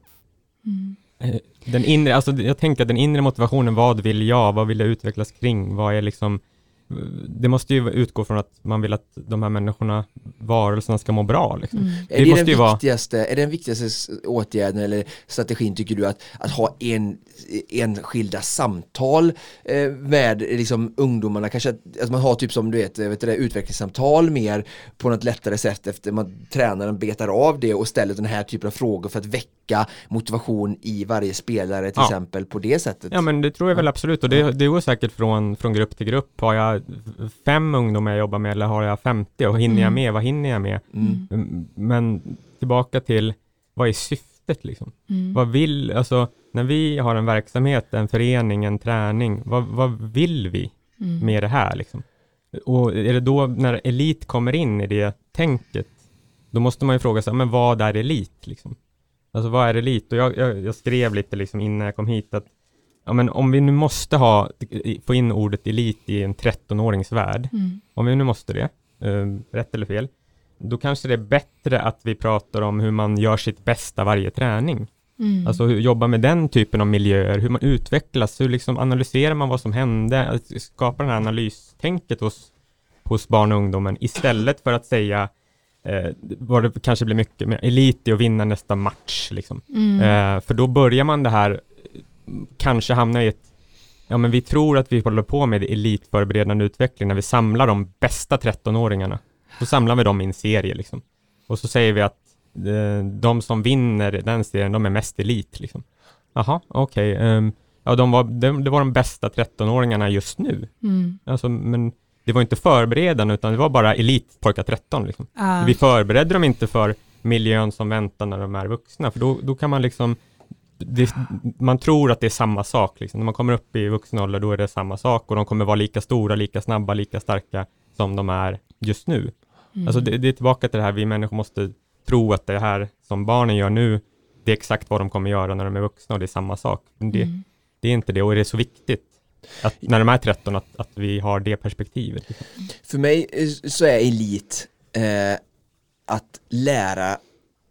eh, den inre, alltså jag tänker att den inre motivationen, vad vill jag? Vad vill jag utvecklas kring? Vad är liksom, det måste ju utgå från att man vill att de här människorna, varelserna ska må bra. Liksom.
Är det,
måste ju
den
vara-
viktigaste, är det den viktigaste åtgärden eller strategin tycker du att, att ha en, enskilda samtal eh, med liksom ungdomarna, kanske att, att man har typ som du vet, vet du det, utvecklingssamtal mer på något lättare sätt efter man tränaren betar av det och ställer den här typen av frågor för att väcka motivation i varje spelare till
Ja.
exempel på det sättet.
Ja men det tror jag väl absolut och det, det går säkert från, från grupp till grupp. Har jag fem ungdomar jag jobbar med eller har jag 50 och hinner jag med, vad hinner jag med?
Mm.
Mm, Men tillbaka till vad är syftet liksom?
Mm.
Vad vill, alltså när vi har en verksamhet, en förening, en träning, vad, vad vill vi
Mm.
med det här liksom? Och är det då när elit kommer in i det tänket, då måste man ju fråga sig, men vad är elit liksom? Alltså vad är elit? Och jag, jag, jag skrev lite liksom innan jag kom hit att ja, men om vi nu måste ha, få in ordet elit i en 13-årings värld,
Mm.
om vi nu måste det, eh, rätt eller fel, då kanske det är bättre att vi pratar om hur man gör sitt bästa varje träning.
Mm.
Alltså hur, jobba med den typen av miljöer, hur man utvecklas, hur liksom analyserar man vad som hände, att skapa det här analystänket hos, hos barn och ungdomen istället för att säga eh, vad det kanske blir mycket med elit i att vinna nästa match. Liksom.
Mm.
Eh, för då börjar man det här, kanske hamna i ett Ja men vi tror att vi håller på med elitförberedande utveckling när vi samlar de bästa 13-åringarna. Då samlar vi dem i en serie liksom. Och så säger vi att eh, de som vinner den serien, de är mest elit liksom. Jaha, okej. ehm, ja, de var, de, det var de bästa 13-åringarna just nu.
Mm.
Alltså, men det var inte förberedande, utan det var bara elit pojkar 13 liksom.
Ja.
Vi förberedde dem inte för miljön som väntar när de är vuxna, för då, då kan man liksom det, man tror att det är samma sak. Liksom. När man kommer upp i vuxen ålder, då är det samma sak och de kommer vara lika stora, lika snabba, lika starka som de är just nu.
Mm.
Alltså det, det är tillbaka till det här, vi människor måste tro att det här som barnen gör nu, det är exakt vad de kommer göra när de är vuxna och det är samma sak. Men det,
Mm.
det är inte det och det är så viktigt att när de är 13 att, att vi har det perspektivet.
För mig eh, så är elit eh, att lära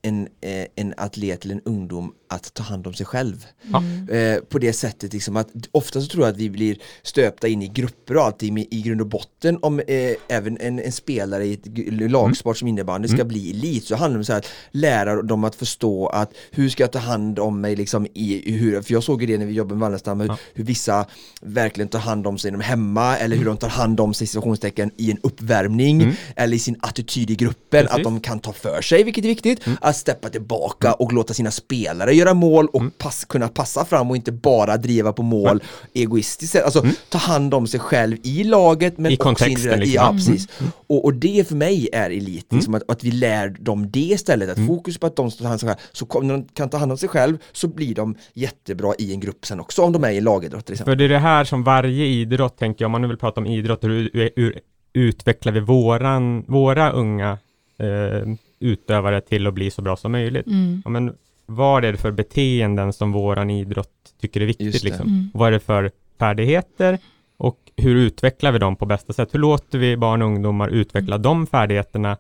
en, eh, en atlet eller en ungdom att ta hand om sig själv.
Ja.
Eh, på det sättet liksom att ofta så tror jag att vi blir stöpta in i grupper och allting med, i grund och botten om eh, även en, en spelare i ett lagsport som innebandy ska
Mm.
bli elit så handlar det om att lära dem att förstå att hur ska jag ta hand om mig liksom i, i hur, för jag såg ju det när vi jobbade med Wallenstam hur,
Ja.
hur vissa verkligen tar hand om sig när de är hemma eller hur de tar hand om sig i situationstecken i en uppvärmning
Mm.
eller i sin attityd i gruppen
Precis.
att de kan ta för sig vilket är viktigt att steppa tillbaka och låta sina spelare göra mål och
Mm.
pass, kunna passa fram och inte bara driva på mål egoistiskt. Alltså
Mm.
ta hand om sig själv i laget men
I
också
kontexten,
individuellt.
liksom.
Ja,
Mm.
precis. Och, och det för mig är elit, liksom att, att vi lär dem det istället. Att
Mm.
fokus på att de tar hand om sig själv. Så kom, när de kan ta hand om sig själv så blir de jättebra i en grupp sen också om de är i lagidrott exempel.
För det är det här som varje idrott, tänker jag, om man nu vill prata om idrott, hur, hur, hur utvecklar vi våran, våra unga eh, utövare till att bli så bra som möjligt?
Mm.
Ja, men vad är det för beteenden som våran idrott tycker är viktigt? Liksom?
Mm.
Vad är det för färdigheter och hur utvecklar vi dem på bästa sätt? Hur låter vi barn och ungdomar utveckla de färdigheterna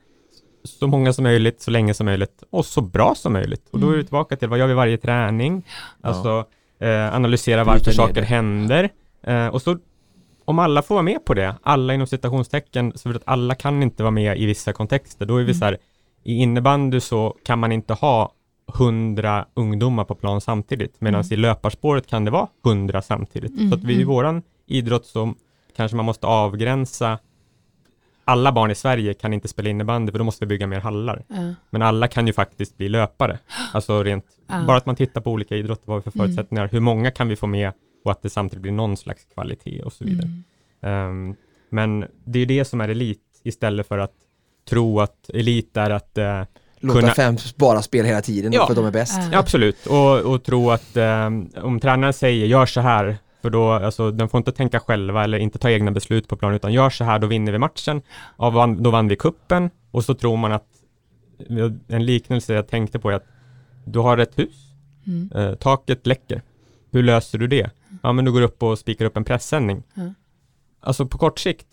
så många som möjligt, så länge som möjligt och så bra som möjligt? Och då är
Mm.
vi tillbaka till vad gör vi varje träning? Alltså eh, analysera varför saker
det.
händer eh, och så om alla får vara med på det, alla inom citationstecken, så att alla kan inte vara med i vissa kontexter, då är vi
Mm.
så här, i innebandy så kan man inte ha hundra ungdomar på plan samtidigt, medan
Mm.
i löparspåret kan det vara hundra samtidigt.
Mm,
Så att vi i
mm.
våran idrott så kanske man måste avgränsa alla barn i Sverige kan inte spela innebandy för då måste vi bygga mer hallar.
Ja.
Men alla kan ju faktiskt bli löpare. Alltså rent,
Ja.
bara att man tittar på olika idrotter, vad vi för
Mm.
förutsättningar, hur många kan vi få med och att det samtidigt blir någon slags kvalitet och så vidare.
Mm.
Ehm, men det är det som är elit istället för att tro att elit är att eh,
Låta
kunna-
fem bara spela hela tiden
Ja.
för att de är bäst.
Ja.
Absolut, och, och tro att eh, om tränaren säger gör så här, för då, alltså den får inte tänka själva eller inte ta egna beslut på planen, utan gör så här, då vinner vi matchen, ja, vann, då vann vi kuppen och så tror man att, en liknelse jag tänkte på är att du har ett hus,
Mm.
eh, taket läcker, hur löser du det? Ja, men du går upp och spikar upp en pressändning.
Ja.
Alltså på kort sikt,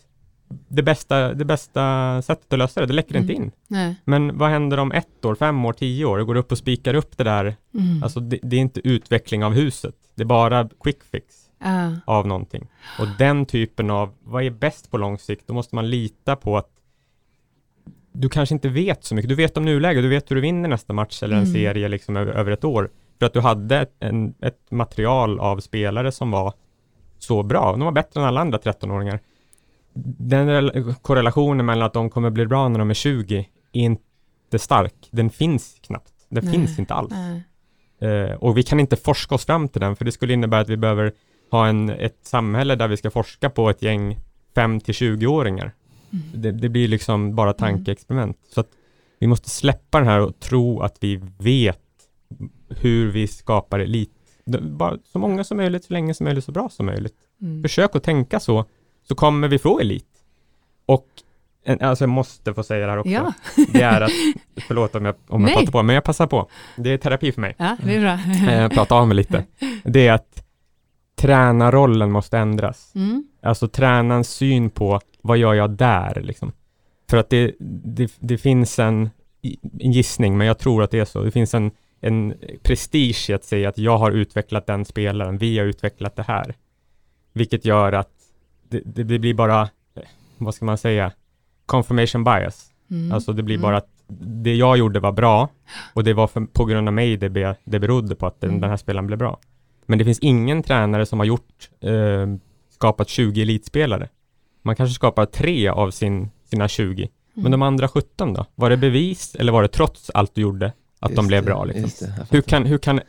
det bästa, det bästa sättet att lösa det, det läcker inte
Mm.
in.
Nej.
Men vad händer om ett år, fem år, tio år? Du går upp och spikar upp det där
Mm.
Alltså det, det är inte utveckling av huset, det är bara quick fix
Ja.
av någonting. Och den typen av, vad är bäst på lång sikt? Då måste man lita på att du kanske inte vet så mycket. Du vet om nuläget, du vet hur du vinner nästa match eller en
Mm.
serie liksom över, över ett år. För att du hade ett, en, ett material av spelare som var så bra. De var bättre än alla andra 13-åringar. Den rel- korrelationen mellan att de kommer bli bra när de är 20 är inte stark. Den finns knappt. Den
Nej.
finns inte alls. Eh, och vi kan inte forska oss fram till den, för det skulle innebära att vi behöver ha en, ett samhälle där vi ska forska på ett gäng 5 till 20-åringar.
Mm.
Det, det blir liksom bara tankeexperiment. Så att vi måste släppa den här och tro att vi vet hur vi skapar elit. Bara så många som möjligt, så länge som möjligt, så bra som möjligt.
Mm.
Försök att tänka så, så kommer vi få elit. Och en, alltså jag måste få säga det här också.
Ja.
Det är att, förlåt om jag, om jag pratar på, men jag passar på. Det är terapi för mig
ja, det är bra.
eh, prata av mig lite, det är att tränarrollen måste ändras.
Mm.
Alltså tränarens syn på vad gör jag där liksom. För att det, det, det finns en, en gissning, men jag tror att det är så. Det finns en, en prestige i att säga att jag har utvecklat den spelaren, vi har utvecklat det här. Vilket gör att det, det, blir bara, vad ska man säga, confirmation bias.
Mm.
Alltså det blir
Mm.
bara att det jag gjorde var bra och det var för, på grund av mig det, be, det berodde på att den,
Mm.
den här spelaren blev bra. Men det finns ingen tränare som har gjort, eh, skapat 20 elitspelare. Man kanske skapar tre av sin, sina 20. Men
Mm.
de andra 17 då? Var det bevis eller var det trots allt du gjorde att de
Just
blev
det,
bra? Liksom?
det,
Hur, kan, hur kan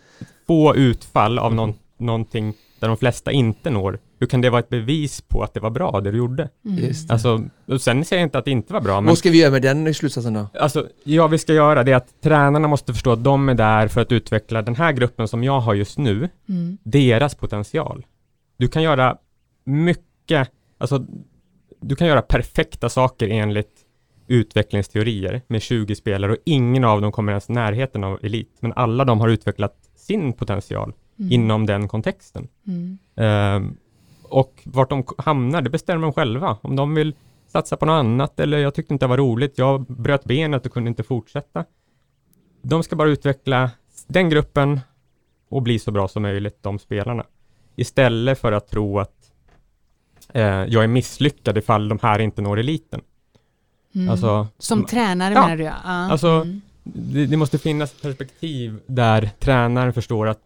få utfall av någon, någonting där de flesta inte når, hur kan det vara ett bevis på att det var bra det du gjorde?
Mm.
Alltså, och sen säger jag inte att det inte var bra, men
Vad ska vi göra med den slutsatsen då?
Alltså, ja, vi ska göra det är att tränarna måste förstå att de är där för att utveckla den här gruppen som jag har just nu,
Mm.
deras potential. Du kan göra mycket, alltså, du kan göra perfekta saker enligt utvecklingsteorier med 20 spelare och ingen av dem kommer ens närheten av elit, men alla de har utvecklat sin potential
Mm.
inom den kontexten.
Mm.
Ehm, och vart de hamnar, det bestämmer de själva. Om de vill satsa på något annat eller jag tyckte inte det var roligt, jag bröt benet och kunde inte fortsätta. De ska bara utveckla den gruppen och bli så bra som möjligt, de spelarna. Istället för att tro att eh, jag är misslyckad ifall de här inte når eliten.
Mm.
Alltså,
Som tränare
Ja.
menar du ja. ja.
Alltså,
Mm.
det, det måste finnas ett perspektiv där tränaren förstår att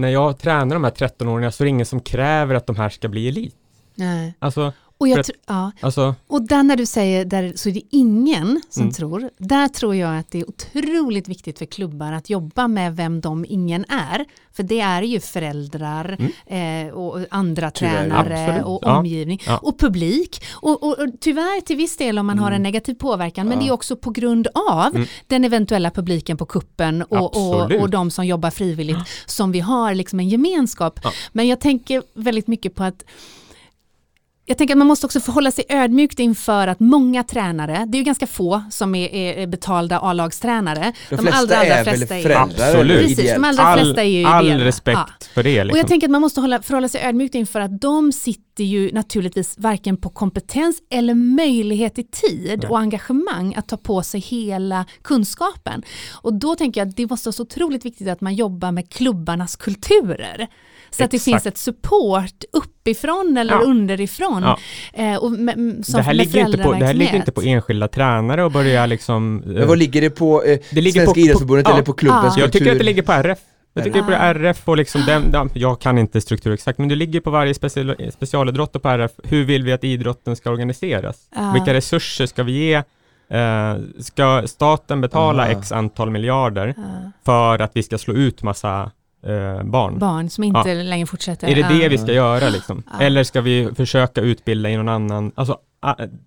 när jag tränar de här 13-åringarna så är det ingen som kräver att de här ska bli elit.
Nej.
Alltså,
Och, jag
att-
ja.
Alltså,
och där när du säger där så är det ingen som
Mm.
tror. Där tror jag att det är otroligt viktigt för klubbar att jobba med vem de ingen är. För det är ju föräldrar eh, och andra
Tyvärr.
tränare
Mm. Absolut.
och omgivning
Ja.
och publik. Och, och, och tyvärr till viss del om man har
Mm.
en negativ påverkan men det är också på grund av den eventuella publiken på kuppen och, och, och de som jobbar frivilligt som vi har liksom en gemenskap. Men jag tänker väldigt mycket på att jag tänker att man måste också förhålla sig ödmjukt inför att många tränare, det är ju ganska få som är, är betalda A-lagstränare.
De flesta är väl föräldrar
Absolut.
Precis, de allra flesta är ju
all
ideella.
respekt
Ja.
för det.
Och
Liksom.
jag tänker att man måste hålla, förhålla sig ödmjukt inför att de sitter ju naturligtvis varken på kompetens eller möjlighet i tid och engagemang att ta på sig hela kunskapen. Och då tänker jag att det måste vara så otroligt viktigt att man jobbar med klubbarnas kulturer. Så att det
Exakt.
finns ett support uppifrån eller
Ja.
underifrån.
Ja.
Eh, och med, m- som
det, här ligger inte på, det här ligger inte på enskilda tränare och börja liksom... eh,
Men vad ligger det på eh,
Det ligger
Svenska
på-
idrottsförbundet
på-
eller på klubbens
Ja.
Jag tycker att det
kultur?
ligger på RF. Jag tycker på RF och liksom den, den, jag kan inte struktur exakt, men det ligger på varje special, specialidrott och på RF, hur vill vi att idrotten ska organiseras?
Ja.
Vilka resurser ska vi ge? Eh, ska staten betala
Aha.
x antal miljarder
Ja.
för att vi ska slå ut massa eh, barn?
Barn som inte längre fortsätter.
Är det det
Ja.
vi ska göra liksom?
Ja.
Eller ska vi försöka utbilda i någon annan, alltså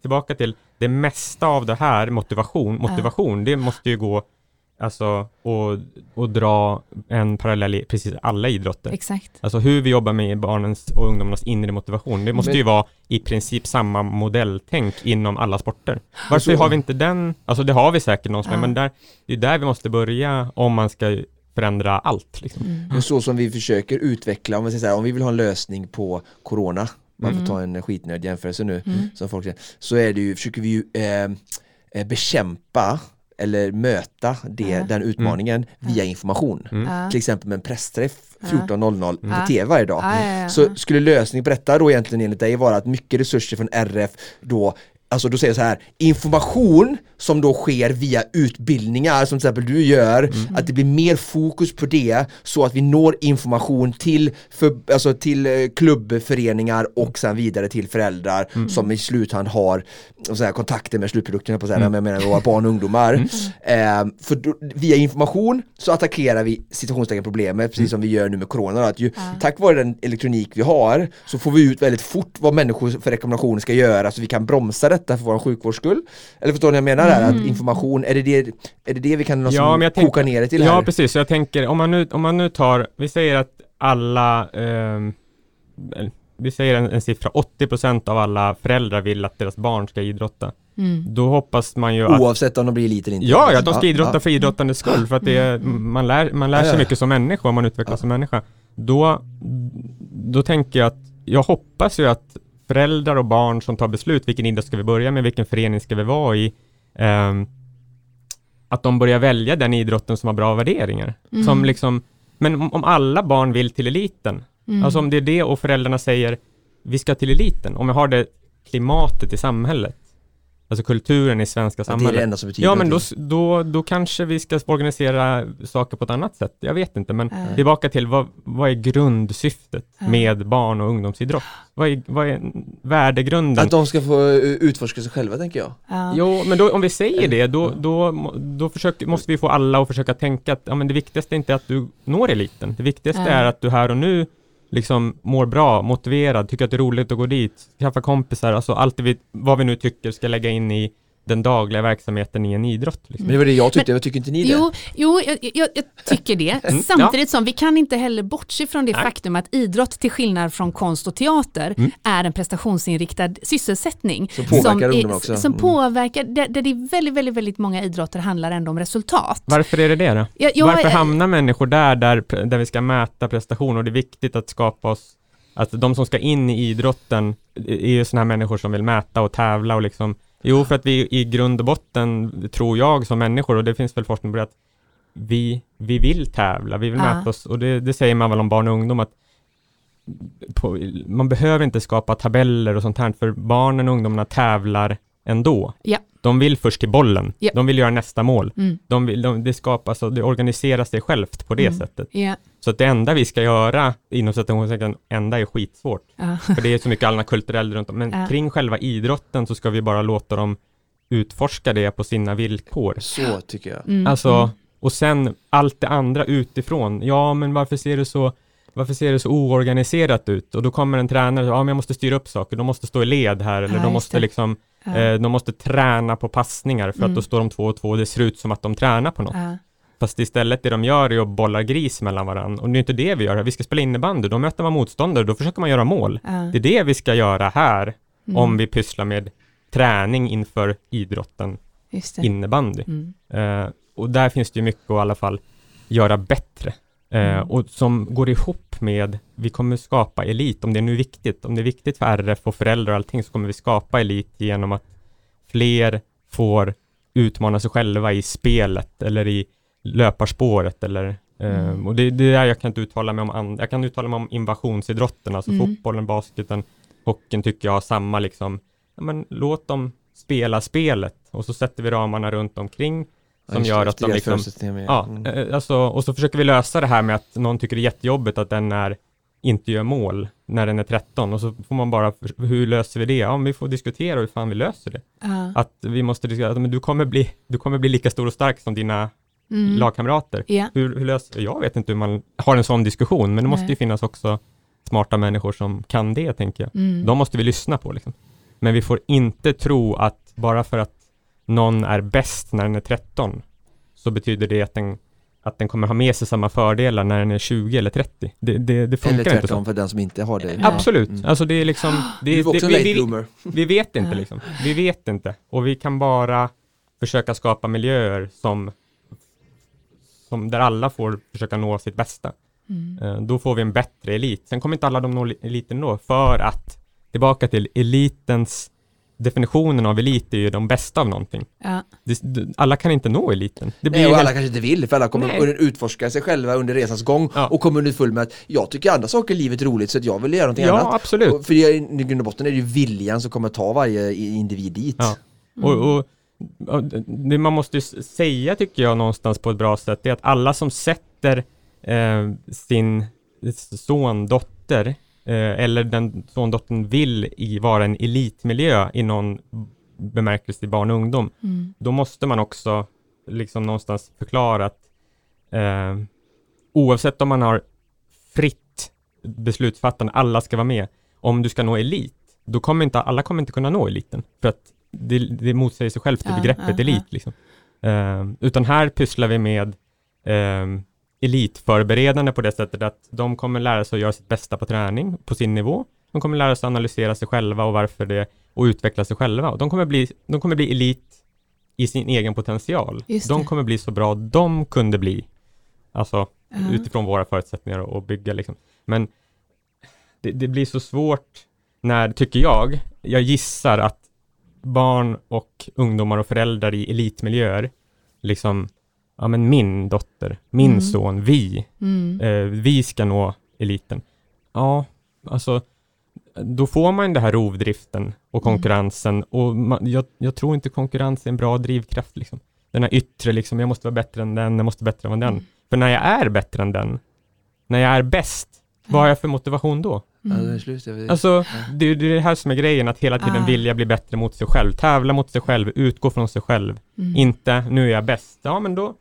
tillbaka till det mesta av det här, motivation, motivation, det måste ju gå alltså och, och dra en parallell i precis alla idrotter.
Exakt.
Alltså hur vi jobbar med barnens och ungdomarnas inre motivation, det måste
Men-
ju vara i princip samma modelltänk inom alla sporter. Varför
Så-
har vi inte den, alltså det har vi säkert någonstans,
Ja.
men där, det är där vi måste börja om man ska förändra allt. Liksom.
Mm.
Men så som vi försöker utveckla, om, vi säger så här, om vi vill ha en lösning på Corona, man får ta en skitnödig jämförelse nu,
Mm.
som folk säger, så är det ju, försöker vi ju eh, eh, bekämpa eller möta det,
Ja.
den utmaningen via information.
Mm.
Ja.
Till exempel med en pressträff
Ja.
14.00 på
Ja.
tv varje dag.
Ja, ja, ja.
Så skulle lösningen på detta då egentligen enligt dig vara att mycket resurser från RF då Alltså då säger så här, information som då sker via utbildningar som till exempel du gör, att det blir mer fokus på det så att vi når information till, för, alltså till eh, klubbföreningar och sen vidare till föräldrar som i sluthand har så här, kontakter med slutprodukterna på så här,
Mm.
jag menar våra barn och ungdomar. Eh, för då, via information så attackerar vi situationstecken problemet precis som vi gör nu med corona. Att ju, Tack vare den elektronik vi har så får vi ut väldigt fort vad människor för rekommendationer ska göra så vi kan bromsa detta för vår sjukvårds skull. Eller förstår ni vad jag menar där? Att information, är det det, är det, det vi kan
Ja, men jag
koka
tänker-
ner det till
Ja,
här?
precis. Så jag tänker, om man nu, om man nu tar, vi säger att alla, ehm, vi säger en, en siffra, 80% av alla föräldrar vill att deras barn ska idrotta.
Mm.
Då hoppas man ju att
Oavsett om de blir elit eller inte.
Ja, ja, att de ska
Ja,
idrotta
ja.
för idrottandets skull, för att det är, man lär, man lär
Ja,
sig
ja.
mycket som människa och man utvecklas som människa. Då, då tänker jag att, jag hoppas ju att föräldrar och barn som tar beslut, vilken idrott ska vi börja med, vilken förening ska vi vara i, ehm, att de börjar välja den idrotten som har bra värderingar.
Mm.
Som liksom, men om, om alla barn vill till eliten,
Mm.
alltså om det är det och föräldrarna säger, vi ska till eliten, om vi har det klimatet i samhället, alltså kulturen i svenska
Att det är
samhället.
det enda som betyder
Ja, men då, då, då kanske vi ska organisera saker på ett annat sätt. Jag vet inte, men
Ja.
tillbaka till vad, vad är grundsyftet
Ja.
med barn och ungdomsidrott? Vad är, vad är värdegrunden?
Att de ska få eh, utforska sig själva tänker jag.
Ja.
Jo, men då, om vi säger det, då, då, då försöker, måste vi få alla att försöka tänka att ja, men det viktigaste är inte att du når eliten. Det viktigaste
Ja.
är att du här och nu liksom mår bra, motiverad, tycker att det är roligt att gå dit, skaffa kompisar, alltså allt det vi, vad vi nu tycker ska lägga in i den dagliga verksamheten i en idrott. Liksom.
Men det var det jag tyckte, vad tycker inte ni det?
Jo, jo jag, jag, jag tycker det.
Mm,
Samtidigt som vi kan inte heller bortse från det
Nej.
faktum att idrott till skillnad från konst och teater
Mm.
är en prestationsinriktad sysselsättning.
Som påverkar
är-
ungdomar också.
Som
Mm.
påverkar, där, där det är väldigt, väldigt, väldigt många idrotter handlar ändå om resultat.
Varför är det det då?
Jag, jag,
Varför hamnar människor där, där, där vi ska mäta prestation och det är viktigt att skapa oss, att de som ska in i idrotten är ju sådana här människor som vill mäta och tävla och liksom, jo för att vi i grund och botten, tror jag som människor, och det finns väl forskning på det, att vi, vi vill tävla, vi vill
Ja.
mäta oss, och det, det säger man väl om barn och ungdom, att på, man behöver inte skapa tabeller och sånt här, för barnen och ungdomarna tävlar ändå.
Ja.
De vill först till bollen,
Ja.
de vill göra nästa mål.
Mm.
De vill, de, det skapas och det organiserar sig självt på det
Mm.
sättet.
Ja.
Så att det enda vi ska göra, inom citationstecken, enda är skitsvårt.
Ja.
För det är så mycket annat kulturellt runt om. Men
Ja.
kring själva idrotten så ska vi bara låta dem utforska det på sina villkor.
Så tycker jag.
Mm,
Alltså,
mm.
och sen allt det andra utifrån. Ja, men varför ser det så varför ser det så oorganiserat ut? Och då kommer en tränare, ja men jag måste styra upp saker, de måste stå i led här, eller
Ja,
de måste liksom,
Ja.
eh, de måste träna på passningar för
Mm.
att då står de två och två och det ser ut som att de tränar på något. Fast istället det de gör är att bolla gris mellan varandra. Och det är inte det vi gör här. Vi ska spela innebandy, då möter man motståndare, då försöker man göra mål.
Ja.
Det är det vi ska göra här,
Mm.
om vi pysslar med träning inför idrotten innebandy.
Mm.
Eh, och där finns det ju mycket att i alla fall göra bättre.
Mm.
och som går ihop med, vi kommer skapa elit, om det nu är viktigt, om det är viktigt för RF och föräldrar och allting, så kommer vi skapa elit genom att fler får utmana sig själva i spelet eller i löparspåret eller eh,
Mm.
och det, det är där jag kan inte uttala mig om and- jag kan uttala mig om invasionsidrotten, alltså
Mm.
fotbollen, basketen, hockeyn tycker jag har samma liksom, ja, men låt dem spela spelet och så sätter vi ramarna runt omkring
Ja,
som
just
gör att de liksom,
med.
ja,
Mm.
eh, alltså, och så försöker vi lösa det här med att någon tycker det är jättejobbigt att den är inte gör mål när den är 13 och så får man bara, hur löser vi det? Ja, vi får diskutera hur fan vi löser det.
Ja.
Att vi måste diskutera, att men du kommer bli, du kommer bli lika stor och stark som dina
Mm.
lagkamrater.
Ja.
Hur, hur löser, jag vet inte hur man har en sån diskussion, men det måste
Nej.
ju finnas också smarta människor som kan det, tänker jag.
Mm.
De måste vi lyssna på liksom. Men vi får inte tro att bara för att någon är bäst när den är 13 så betyder det att den, att den kommer ha med sig samma fördelar när den är 20 eller 30. Det, det, det funkar
Eller
inte så.
tvärtom för den som inte har det.
Absolut,
Mm.
alltså det är liksom, det,
Du
det,
också
vi, vi, vi vet inte liksom. Vi vet inte. Och vi kan bara försöka skapa miljöer som, som där alla får försöka nå sitt bästa.
Mm.
Eh, Då får vi en bättre elit. Sen kommer inte alla de nå li- eliten då, för att tillbaka till elitens definitionen av elit är ju de bästa av någonting.
Ja.
Alla kan inte nå eliten. Det blir
Nej, och
helt-
alla kanske inte vill, för alla kommer
Nej.
utforska sig själva under resans gång
Ja.
och kommer underfund med att jag tycker andra saker i livet är roligt så att jag vill göra någonting
Ja,
annat.
absolut.
Och för i grund och botten är det ju viljan som kommer ta varje individ dit.
Ja. Och, och, och det man måste säga tycker jag någonstans på ett bra sätt är att alla som sätter eh, sin son, dotter eh, eller den son, dottern vill i vara en elitmiljö i någon bemärkelse i barn och ungdom,
Mm.
då måste man också liksom någonstans förklara att eh, oavsett om man har fritt beslutsfattande, alla ska vara med. Om du ska nå elit, då kommer inte alla kommer inte kunna nå eliten. För att det, det motsäger sig självt
Ja,
begreppet
ja,
elit. Liksom. Eh, utan här pysslar vi med eh, elitförberedande på det sättet att de kommer lära sig att göra sitt bästa på träning på sin nivå. De kommer lära sig att analysera sig själva och varför det och utveckla sig själva. Och de kommer bli, de kommer bli elit i sin egen potential. De kommer bli så bra de kunde bli. Alltså
Ja.
utifrån våra förutsättningar och och bygga liksom. Men det, det blir så svårt när, tycker jag, jag gissar att barn och ungdomar och föräldrar i elitmiljöer, liksom, ja men min dotter, min
Mm.
son, vi,
Mm.
eh, vi ska nå eliten. Ja, alltså, då får man det här rovdriften och
Mm.
konkurrensen och man, jag, jag tror inte konkurrens är en bra drivkraft liksom. Den här yttre liksom, jag måste vara bättre än den, jag måste vara bättre än den.
Mm.
För när jag är bättre än den, när jag är bäst, vad har jag för motivation då?
Ja, det är
Mm.
Alltså, det, det är det här som är grejen, att hela tiden
Ah.
vilja bli bättre mot sig själv, tävla mot sig själv, utgå från sig själv.
Mm.
Inte, nu är jag bäst. Ja, men då,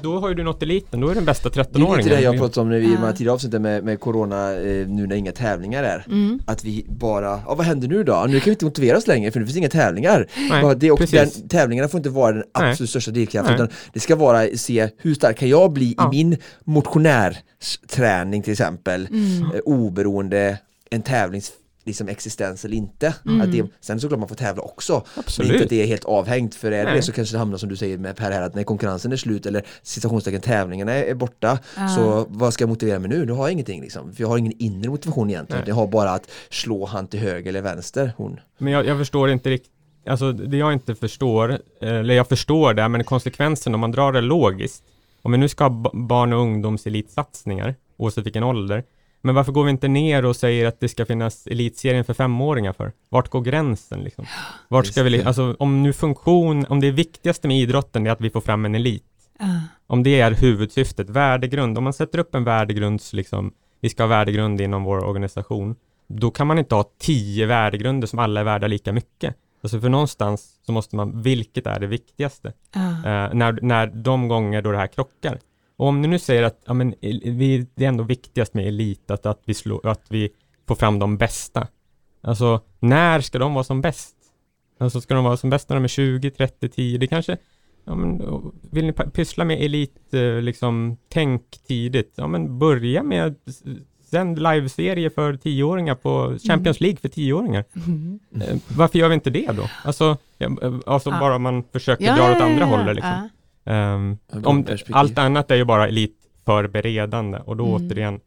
då har ju du nått eliten, då är du den bästa
det är
13-åringen.
lite det jag pratade om när vi i de här tidigare avsnitten med, med Corona, eh, nu när inga tävlingar är.
Mm.
Att vi bara, ja vad händer nu då? Nu kan vi inte motivera oss längre för det finns inga tävlingar.
Nej,
det är också
precis.
den, tävlingarna får inte vara den
Nej.
absolut största drivkraften
Nej.
utan det ska vara se hur stark kan jag bli
Ja.
i min motionärträning till exempel
Mm.
eh, oberoende en tävlings liksom existens eller inte.
Mm.
Att det, sen såklart man får tävla också. Men inte
Absolut.
att det är helt avhängt för är det
Nej.
så kanske det hamnar som du säger med Per här att när konkurrensen är slut eller citationstecken tävlingarna är, borta
Ja.
så vad ska jag motivera mig nu? Då har jag ingenting liksom. För jag har ingen inre motivation egentligen.
Nej.
Jag har bara att slå han till höger eller vänster hon.
Men jag, jag förstår inte riktigt, alltså det jag inte förstår, eller jag förstår det, men konsekvensen om man drar det logiskt, om vi nu ska ha ba- barn och ungdomselitsatsningar, oavsett vilken ålder, men varför går vi inte ner och säger att det ska finnas elitserien för femåringar för? Vart går gränsen liksom? Vart ska vi, alltså om nu funktion, om det viktigaste med idrotten är att vi får fram en elit,
Ja.
om det är huvudsyftet, värdegrund, om man sätter upp en värdegrunds, liksom, vi ska ha värdegrund inom vår organisation, då kan man inte ha tio värdegrunder som alla är värda lika mycket. Alltså för någonstans så måste man, vilket är det viktigaste?
Ja.
Eh, när, när de gånger då det här krockar. Och om ni nu säger att ja, men, vi, det är ändå viktigast med elit, att, att, vi slår, att vi får fram de bästa. Alltså, när ska de vara som bäst? Alltså, ska de vara som bäst när de är 20, 30, 10? Det kanske, ja, men, vill ni pyssla med elit, eh, liksom, tänk tidigt. Ja, men börja med sänd liveserie för tioåringar på Champions League för tioåringar.
Mm.
Eh, Varför gör vi inte det då? Alltså, eh, alltså
Ja.
bara man försöker
Ja,
dra åt andra
ja,
hållet liksom.
Bra
om, allt annat är ju bara elitförberedande och då
Mm.
återigen,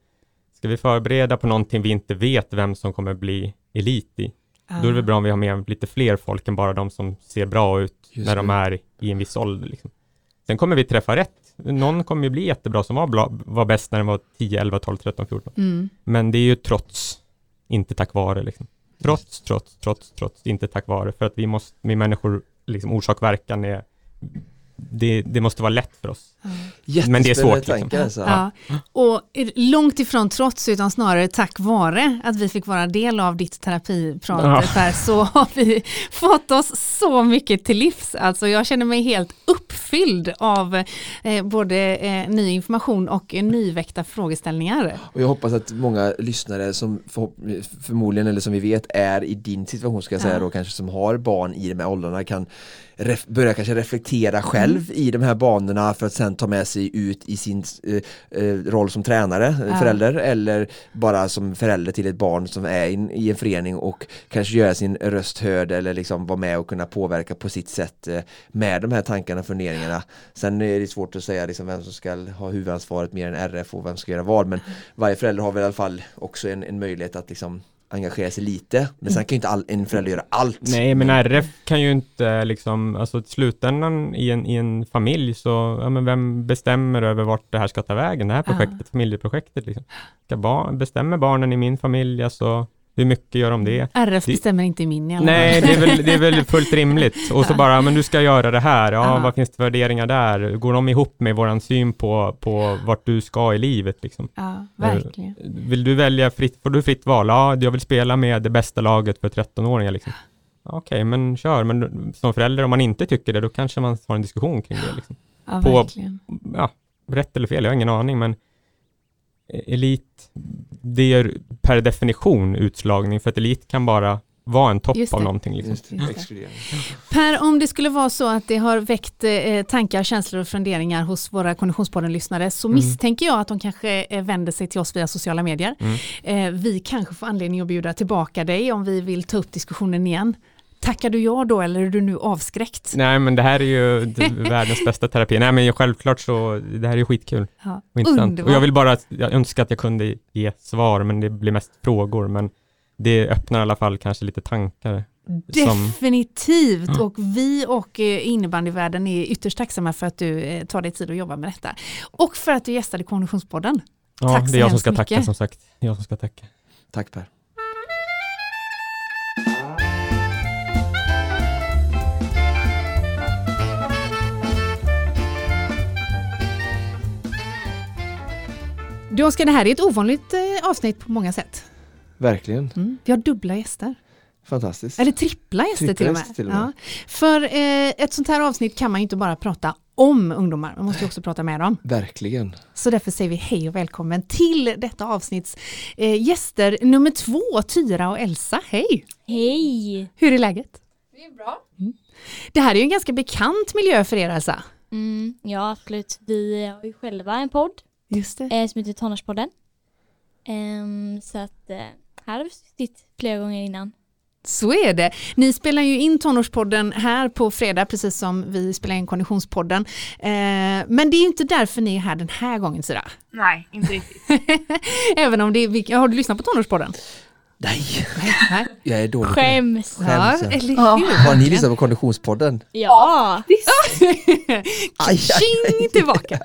ska vi förbereda på någonting vi inte vet vem som kommer bli elit i, då är det väl bra om vi har med lite fler folk än bara de som ser bra ut
Just
när de
det.
är i en viss ålder. Liksom. Sen kommer vi träffa rätt. Någon kommer ju bli jättebra som var, bra, var bäst när den var 10, 11, 12, 13, 14.
Mm.
Men det är ju trots, inte tack vare liksom. Trots, trots, trots, trots, inte tack vare. För att vi måste, vi människor, liksom orsak-verkan är, det, det måste vara lätt för oss. Men det är svårt, liksom.
tankar alltså.
Ja. Och långt ifrån trots utan snarare tack vare att vi fick vara del av ditt terapiprat
Ja.
Så har vi fått oss så mycket till livs. Alltså jag känner mig helt uppfylld av eh, både eh, ny information och eh, nyväckta frågeställningar.
Och jag hoppas att många lyssnare som förhopp- förmodligen eller som vi vet är i din situation ska jag säga
Ja.
då kanske som har barn i de här åldrarna kan ref- börja kanske reflektera själv
Mm.
i de här banorna för att sen ta med sig ut i sin eh, eh, roll som tränare,
Ja.
förälder eller bara som förälder till ett barn som är in, i en förening och kanske göra sin röst hörd eller liksom vara med och kunna påverka på sitt sätt eh, med de här tankarna och funderingarna. Sen är det svårt att säga liksom vem som ska ha huvudansvaret mer än RF och vem som ska göra vad men varje förälder har väl i alla fall också en, en möjlighet att liksom engagera sig lite men sen kan ju inte all, en förälder göra allt.
Nej, men RF kan ju inte liksom, alltså i slutändan i en, i en familj så, ja men vem bestämmer över vart det här ska ta vägen, det här
Ja.
projektet, familjeprojektet liksom. Ska barn, bestämmer barnen i min familj, alltså hur mycket gör de det?
RF
Det-
bestämmer inte i min i alla
Nej,
fall.
det är, väl, det är väl fullt rimligt. Och så bara, men du ska göra det här, ja,
Ja.
vad finns det för värderingar där? Går de ihop med våran syn på, på vart du ska i livet liksom?
Ja, verkligen.
Vill du välja fritt, får du fritt val? Ja, jag vill spela med det bästa laget för 13-åringar liksom. Okej, men kör. Men som förälder, om man inte tycker det, då kanske man har en diskussion kring det. Liksom.
Ja,
på-
verkligen.
Ja, rätt eller fel, jag har ingen aning, men elit, det är per definition utslagning, för att elit kan bara vara en topp av någonting. Liksom.
Per, om det skulle vara så att det har väckt eh, tankar, känslor och funderingar hos våra Konditionspodden-lyssnare så
Mm.
misstänker jag att de kanske eh, vänder sig till oss via sociala medier.
Mm.
Eh, vi kanske får anledning att bjuda tillbaka dig om vi vill ta upp diskussionen igen. Tackar du ja då eller är du nu avskräckt?
Nej, men det här är ju världens bästa terapi. Nej, men självklart så, det här är ju skitkul
Ja.
och intressant. Och jag vill bara, jag önskar att jag kunde ge svar, men det blir mest frågor, men det öppnar i alla fall kanske lite tankar. som-
Definitivt och vi och eh, innebandyvärlden är ytterst tacksamma för att du eh, tar dig tid att jobba med detta. Och för att du gästade Konditionspodden.
Ja,
Tack så
det är jag som ska tacka
mycket.
som sagt. Jag som ska tacka.
Tack Per.
Du Oskar, det här är ett ovanligt eh, avsnitt på många sätt.
Verkligen,
Mm. Vi har dubbla gäster.
fantastiskt.
Eller trippla gäster
Trippla
till och med.
gäster till och med.
Ja. För eh, ett sånt här avsnitt kan man ju inte bara prata om ungdomar, man måste ju också prata med dem.
Verkligen.
Så därför säger vi hej och välkommen till detta avsnitts eh, gäster nummer två, Tyra och Elsa. Hej!
Hej!
Hur är läget?
Det är bra.
Det här är ju en ganska bekant miljö för er Elsa.
Mm, ja, absolut. Vi har ju själva en podd
Just det.
eh, som heter Tonårspodden. Ehm, så att eh, här har vi suttit flera gånger innan.
Så är det. Ni spelar ju in Tonårspodden här på fredag, precis som vi spelar in Konditionspodden. Eh, men det är ju inte därför ni är här den här gången Sira.
Nej, inte riktigt.
Även om det är, har du lyssnat på Tonårspodden?
Nej,
Nej.
jag är dålig på det.
Skäms.
Ja,
Skäms, ja.
eller
Ja.
hur?
Har ni lyssnat på Konditionspodden?
Ja.
Tjing tillbaka!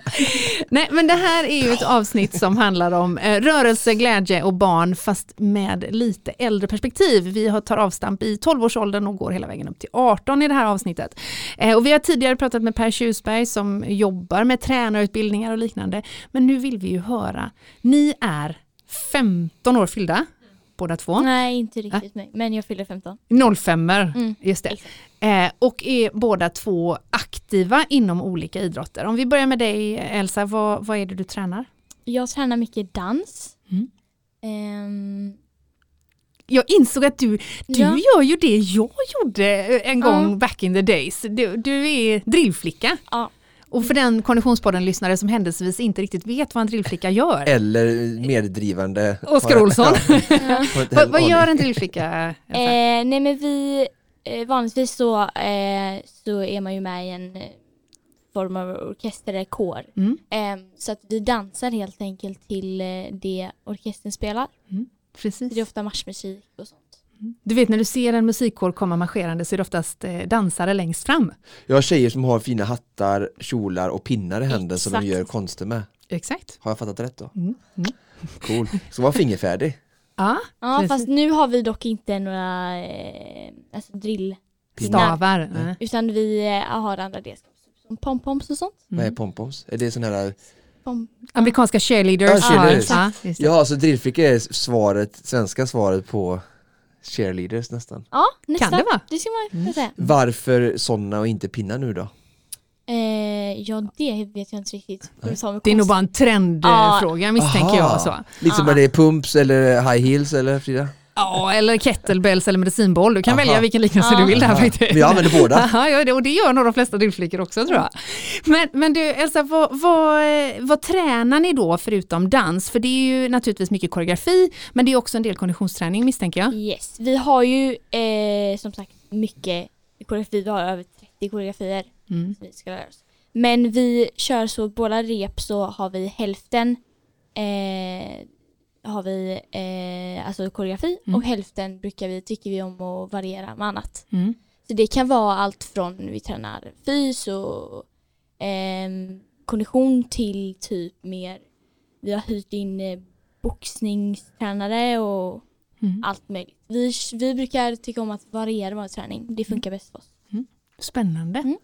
Nej men det här är ju ett avsnitt som handlar om eh, rörelse, glädje och barn fast med lite äldre perspektiv. Vi har tar avstamp i 12-årsåldern och går hela vägen upp till 18 i det här avsnittet. Eh, och vi har tidigare pratat med Per Tjusberg som jobbar med tränarutbildningar och liknande. Men nu vill vi ju höra, ni är 15 år fyllda båda två.
Nej, inte riktigt mig. Men jag fyller 15.
05
Mm,
just det. Eh, och är båda två aktiva inom olika idrotter. Om vi börjar med dig Elsa, vad, vad är det du tränar?
Jag tränar mycket dans.
Mm.
Ehm,
Jag insåg att du, du
Ja.
gör ju det jag gjorde en gång
Ja.
back in the days. Du, du är drillflicka.
ja.
Och för den Konditionspodden-lyssnare som händelsevis inte riktigt vet vad en drillflicka gör.
Eller meddrivande.
Oskar
Har-
Olsson. Vad, vad gör en drillflicka?
Eh, nej men vi, eh, vanligtvis så, eh, så är man ju med i en eh, form av orkester eller kår.
Mm.
Eh, så att vi dansar helt enkelt till eh, det orkestern spelar. Så
Precis.
det är ofta marschmusik och sånt.
Du vet när du ser en musikkår komma marscherande så är det oftast eh, dansare längst fram.
Jag har tjejer som har fina hattar, kjolar och pinnar i handen som de gör konster med.
Exakt.
Har jag fattat rätt då?
Mm. Mm.
Cool. Så var fingerfärdig.
Ja,
Ja fast nu har vi dock inte några eh, alltså drill
stavar. Nej.
utan vi eh, har andra redskap som pompoms och sånt.
Vad är pompoms? Är det sån här
Pom
Amerikanska cheerleaders.
Ja, cheerleaders.
Ja.
Ja, så drillflicka är svaret, svenska svaret på cheerleaders nästan.
ja nästan.
Kan det vara?
Det ska man kunna säga.
Varför sådana och inte pinnar nu då?
Eh, ja det vet jag inte riktigt. Med
Det är nog bara en trendfråga misstänker
Aha.
jag. Så.
Liksom
Ja.
när det är pumps eller high heels eller Frida?
Ja, eller kettlebells eller medicinboll. Du kan
Aha.
välja vilken liknelse
Ja.
du vill där faktiskt.
Jag använder båda.
Aha, ja, och det gör nog de flesta drillflickor också tror jag. Men, men du Elsa, vad, vad, vad tränar ni då förutom dans? För det är ju naturligtvis mycket koreografi, men det är också en del konditionsträning misstänker jag.
Yes, vi har ju eh, som sagt mycket koreografi. Vi har över 30 koreografier
Mm.
som vi ska lära oss. Men vi kör så båda rep så har vi hälften eh, har vi eh, alltså koreografi
Mm.
och hälften brukar vi, tycker vi om att variera med annat.
Mm.
Så det kan vara allt från vi tränar fys och ehm, kondition till typ mer vi har hyrt in eh, boxningstränare och
Mm.
allt möjligt. Vi, vi brukar tycka om att variera vår träning. Det funkar bäst för oss.
Spännande.
Mm.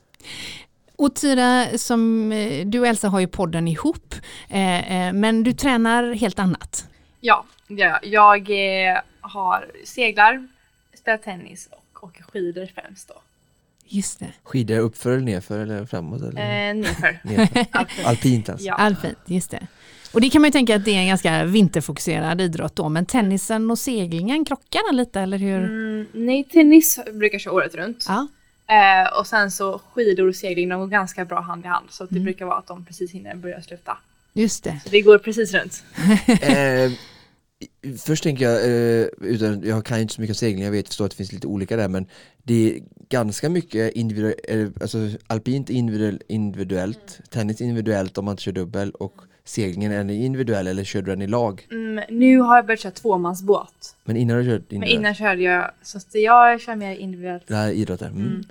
Och Tyra, som, eh, du och Elsa har ju podden ihop, eh, eh, men du tränar helt annat.
Ja, ja jag eh, har seglar, spelar tennis och åker skidor främst då.
Just det,
Skidor uppför eller nerför eller framåt? Eller?
Eh, nerför.
nerför.
Alpint.
Alpint alltså.
Ja.
alpint, just det. Och det kan man ju tänka att det är en ganska vinterfokuserad idrott då, men tennisen och seglingen krockar den lite, eller hur?
Mm, nej, tennis brukar jag köra året runt.
Ja.
Eh, och sen så skidor och segling, de går ganska bra hand i hand. Så att det
Mm.
brukar vara att de precis hinner börja sluta.
Just det.
Så det går precis runt.
Eh, först tänker jag, eh, utan, jag kan ju inte så mycket om segling, jag vet förstår att det finns lite olika där men det är ganska mycket individuellt, alltså alpint individuell, individuellt, tennis individuellt om man inte kör dubbel och seglingen är den individuell eller kör du den i lag?
Mm, nu har jag börjat köra tvåmansbåt.
Men innan du kört
Men
individuellt?
innan körde jag, så att jag kör mer individuellt.
Det här är idrotten? Mm.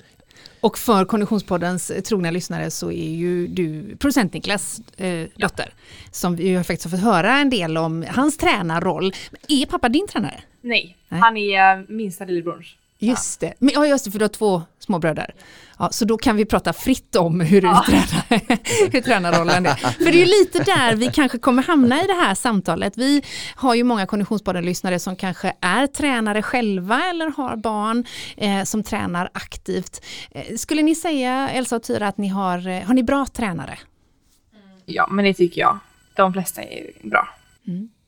Och för Konditionspoddens trogna lyssnare så är ju du producent Niklas eh, dotter, som vi har faktiskt fått höra en del om hans tränarroll. Är pappa din tränare?
Nej,
Nej.
han är eh, minsta lillebrors.
Just det, Men, ja just det, för du har två små bröder. Ja, så då kan vi prata fritt om hur, du tränar, hur tränarrollen är. För det är ju lite där vi kanske kommer hamna i det här samtalet. Vi har ju många Konditionspodden-lyssnare som kanske är tränare själva eller har barn eh, som tränar aktivt. Eh, skulle ni säga, Elsa och Tyra, att ni har, eh, har ni bra tränare?
Ja, men det tycker jag. De flesta är bra.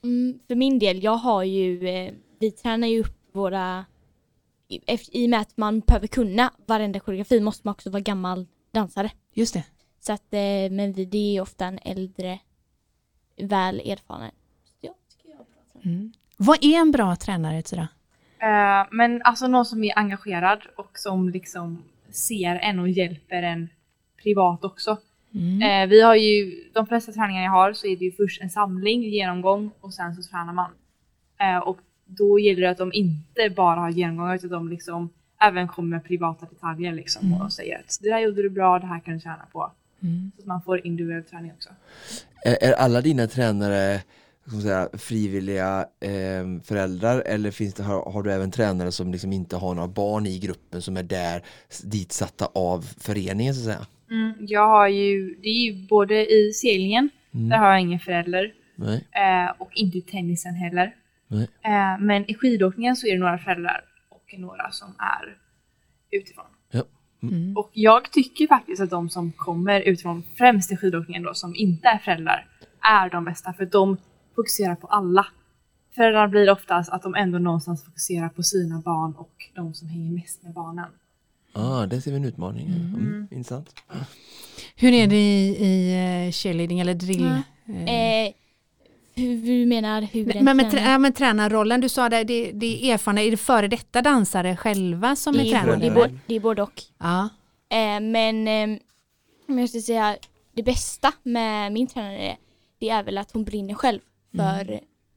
Mm, för min del, jag har ju, eh, vi tränar ju upp våra, i, och med att man behöver kunna varenda koreografi måste man också vara gammal dansare.
Just det.
Så att, eh, men vi, det är ofta en äldre, väl erfaren. Ja, tycker jag är bra tränare.
Mm. Vad är en bra tränare, Tyra?
Eh, men alltså någon som är engagerad och som liksom ser en och hjälper en privat också.
Mm.
Eh, vi har ju, de flesta träningar jag har så är det ju först en samling, genomgång och sen så tränar man. Eh, och då gäller det att de inte bara har genomgångar utan de liksom även kommer med privata detaljer liksom
Mm.
och säger att det där gjorde du bra, det här kan du träna på.
Mm.
Så att man får individuell träning också.
Är, är alla dina tränare säga, frivilliga eh, föräldrar eller finns det, har, har du även tränare som liksom inte har några barn i gruppen som är där ditsatta av föreningen så att säga?
Mm, jag har ju, det är ju både i seglingen,
Mm.
där har jag ingen förälder.
Nej.
Eh, och inte i tennisen heller.
Nej.
Eh, men i skidåkningen så är det några föräldrar och några som är utifrån.
Ja.
Mm.
Och jag tycker faktiskt att de som kommer utifrån, främst i skidåkningen då, som inte är föräldrar, är de bästa för de fokuserar på alla. Föräldrar blir oftast att de ändå någonstans fokuserar på sina barn och de som hänger mest med barnen.
Ah, där ser vi en utmaning. Mm. Intressant.
Hur är det i, i eh, cheerleading eller drill?
Ja.
Eh,
Eh, hur menar hur
men, men, med,
tränar?
trä- ja, men tränarrollen, du sa det, det, det är erfarna, är det före detta dansare själva som är
det, är,
tränare?
både- det, är både, det är både och.
Ja.
Eh, men eh, jag ska säga det bästa med min tränare det är väl att hon brinner själv för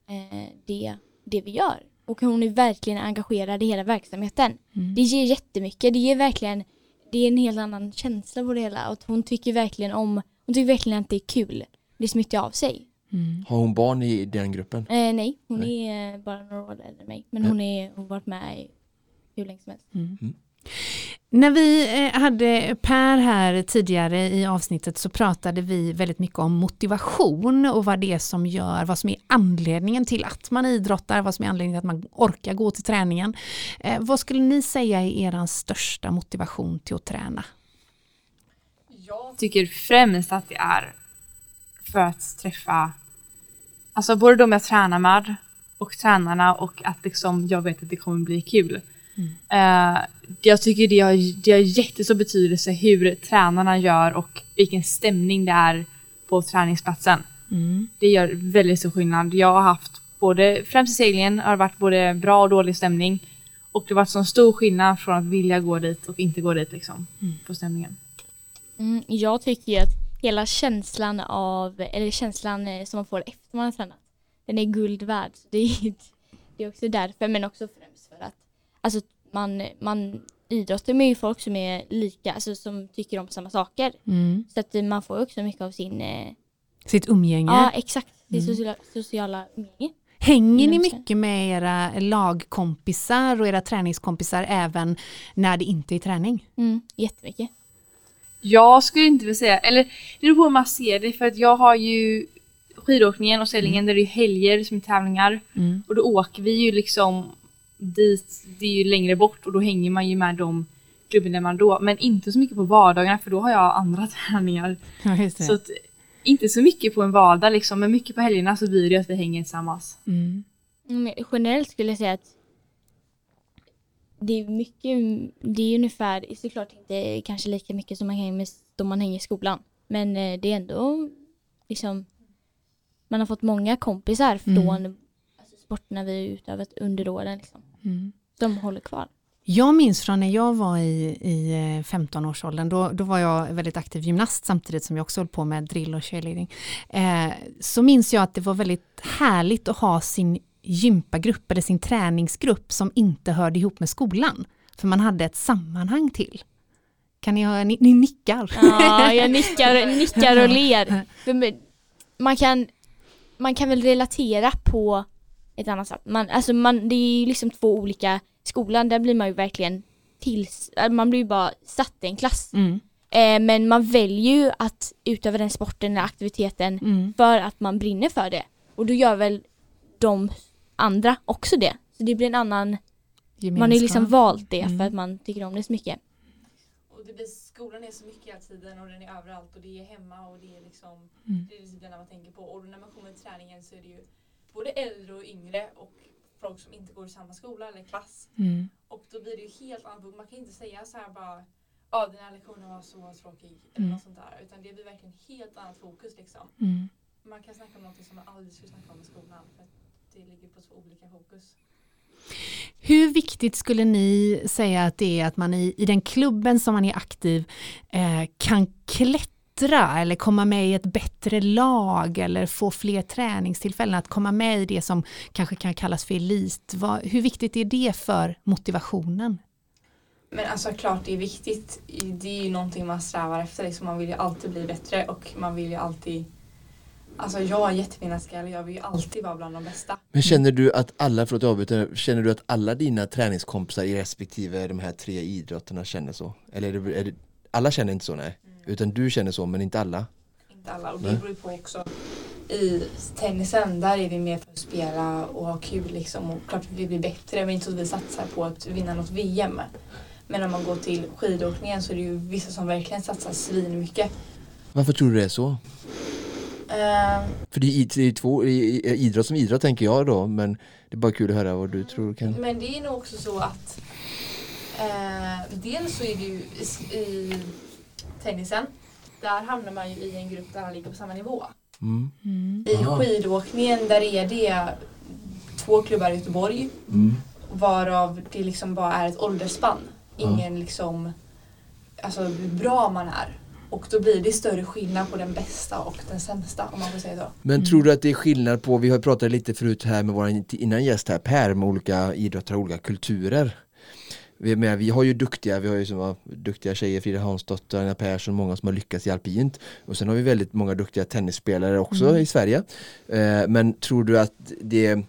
eh, det, det vi gör. Och hon är verkligen engagerad i hela verksamheten.
Mm.
Det ger jättemycket. Det ger verkligen det är en helt annan känsla på det hela. Och hon tycker verkligen om hon tycker verkligen att det är kul. Det smittar av sig.
Mm.
Har hon barn i den gruppen?
Eh, nej, hon
Nej.
är bara några år äldre än mig. Men hon, är, hon har varit med i hur länge som helst.
När vi eh, hade Per här tidigare i avsnittet så pratade vi väldigt mycket om motivation och vad det är som gör, vad som är anledningen till att man idrottar, vad som är anledningen till att man orkar gå till träningen. Eh, vad skulle ni säga är er största motivation till att träna?
Jag tycker främst att det är för att träffa alltså både de jag tränar med och tränarna och att liksom jag vet att det kommer bli kul. Eh, jag tycker det har, det har jättestor betydelse hur tränarna gör och vilken stämning det är på träningsplatsen.
Mm.
Det gör väldigt stor skillnad. Jag har haft både, främst i seglingen har det varit både bra och dålig stämning. Och det har varit så stor skillnad från att vilja gå dit och inte gå dit liksom. På stämningen.
Mm, jag tycker att hela känslan av, eller känslan eh, som man får efter man har tränat, den är guld värd. Så Det är, det är också därför, men också främst för att alltså, man, man idrottar med ju folk som är lika, alltså som tycker om samma saker.
Mm.
Så att eh, man får också mycket av sin, eh,
Sitt umgänge.
ja exakt, sin
Mm.
sociala, sociala umgänge.
Hänger ni mycket med era lagkompisar och era träningskompisar även när det inte är träning?
Mm, jättemycket.
Jag skulle inte vilja säga, eller det beror på hur man ser det för att jag har ju skidåkningen och seglingen där det är helger som är tävlingar
Mm.
och då åker vi ju liksom dit, det är ju längre bort och då hänger man ju med de klubbmedlemmarna då men inte så mycket på vardagarna för då har jag andra träningar.
Ja.
Så att, inte så mycket på en vardag liksom men mycket på helgerna så blir det att vi hänger tillsammans.
Mm.
Mm, generellt skulle jag säga att det är mycket, det är ungefär, såklart inte kanske lika mycket som man hänger med då man hänger i skolan. Men eh, det är ändå liksom, man har fått många kompisar
Mm.
från alltså, sporterna vi utövat under åren. Liksom.
Mm.
De håller kvar.
Jag minns från när jag var i, i eh, 15-årsåldern, då, då var jag väldigt aktiv gymnast samtidigt som jag också höll på med drill och cheerleading. Eh, så minns jag att det var väldigt härligt att ha sin gympagrupp eller sin träningsgrupp som inte hörde ihop med skolan. För man hade ett sammanhang till. Kan ni höra, ni, ni nickar.
Ja, jag nickar, nickar och ler. Man, kan, man kan väl relatera på ett annat sätt. Man, alltså man, det är ju liksom två olika, skolan där blir man ju verkligen till, man blir ju bara satt i en klass.
Mm,
Eh, men man väljer ju att utöva den sporten eller aktiviteten
mm,
för att man brinner för det. Och då gör väl de andra också det. Så det blir en annan, man har ju liksom
gemenskap.
valt det
Mm.
för att man tycker om det så mycket.
Och det blir, skolan är så mycket hela tiden och den är överallt och det är hemma och det är liksom
Mm.
det är liksom det man tänker på. Och när man kommer till träningen så är det ju både äldre och yngre och folk som inte går i samma skola eller klass.
Mm,
Och då blir det ju helt annat. Man kan inte säga så här bara ja den här lektionen var så tråkig eller
Mm.
något sånt där. Utan det blir verkligen helt annat fokus liksom.
mm.
Man kan snacka om något som man aldrig skulle snacka om i skolan för att det ligger på två olika fokus.
Hur viktigt skulle ni säga att det är att man i, i den klubben som man är aktiv eh, kan klättra klättra eller komma med i ett bättre lag eller få fler träningstillfällen, att komma med i det som kanske kan kallas för elit. Vad, hur viktigt är det för motivationen?
Men alltså klart det är viktigt. Det är ju någonting man strävar efter. Liksom, man vill ju alltid bli bättre och man vill ju alltid Alltså jag har jättefina skallar, jag vill ju alltid vara bland de bästa.
Men känner du att alla, förlåt jag avbryter, känner du att alla dina träningskompisar i respektive de här tre idrotterna känner så? Eller är det, är det, alla känner inte så nej? Utan du känner så men inte alla?
Inte alla och det beror ju på också. I tennisen där är vi mer för att spela och ha kul liksom och klart vi blir bättre men inte så att vi satsar på att vinna något VM. Men om man går till skidåkningen så är det ju vissa som verkligen satsar svinmycket.
Varför tror du det är så?
Uh,
För det är, i- det är två, i- i- idrott som idrott tänker jag då men det är bara kul att höra vad du tror kan
Men det är nog också så att eh, dels så är det ju i, i tennisen, där hamnar man ju i en grupp där alla ligger på samma nivå.
mm.
I
Aha.
skidåkningen där är det två klubbar i Göteborg
Mm.
varav det liksom bara är ett åldersspann. Ingen liksom, alltså hur bra man är. Och då blir det större skillnad på den bästa och den sämsta om man får säga så.
Men tror du att det är skillnad på, vi har pratat lite förut här med vår innan gäst här Per med olika idrottare och olika kulturer. Vi, men, vi har ju duktiga, vi har ju som var, duktiga tjejer, Frida Hansdotter, Anna Persson, många som har lyckats i alpint. Och sen har vi väldigt många duktiga tennisspelare också i Sverige. Eh, men tror du att det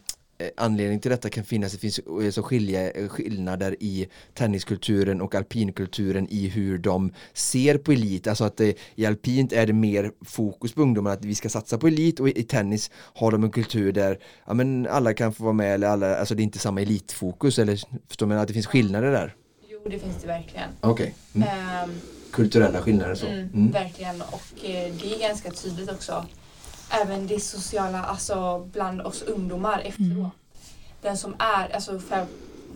anledning till detta kan finnas, det finns eh, så skilja, eh, skillnader i tenniskulturen och alpinkulturen i hur de ser på elit, alltså att det, i alpint är det mer fokus på ungdomar att vi ska satsa på elit och i, i tennis har de en kultur där ja, men alla kan få vara med eller alla, alltså det är inte samma elitfokus eller förstår man att det finns skillnader där?
Jo, det finns det verkligen.
Okej, mm.
Ehm,
kulturella skillnader så.
Mm,
Mm.
Verkligen och eh, det är ganska tydligt också. Även det sociala, alltså bland oss ungdomar efteråt. Den som är, alltså för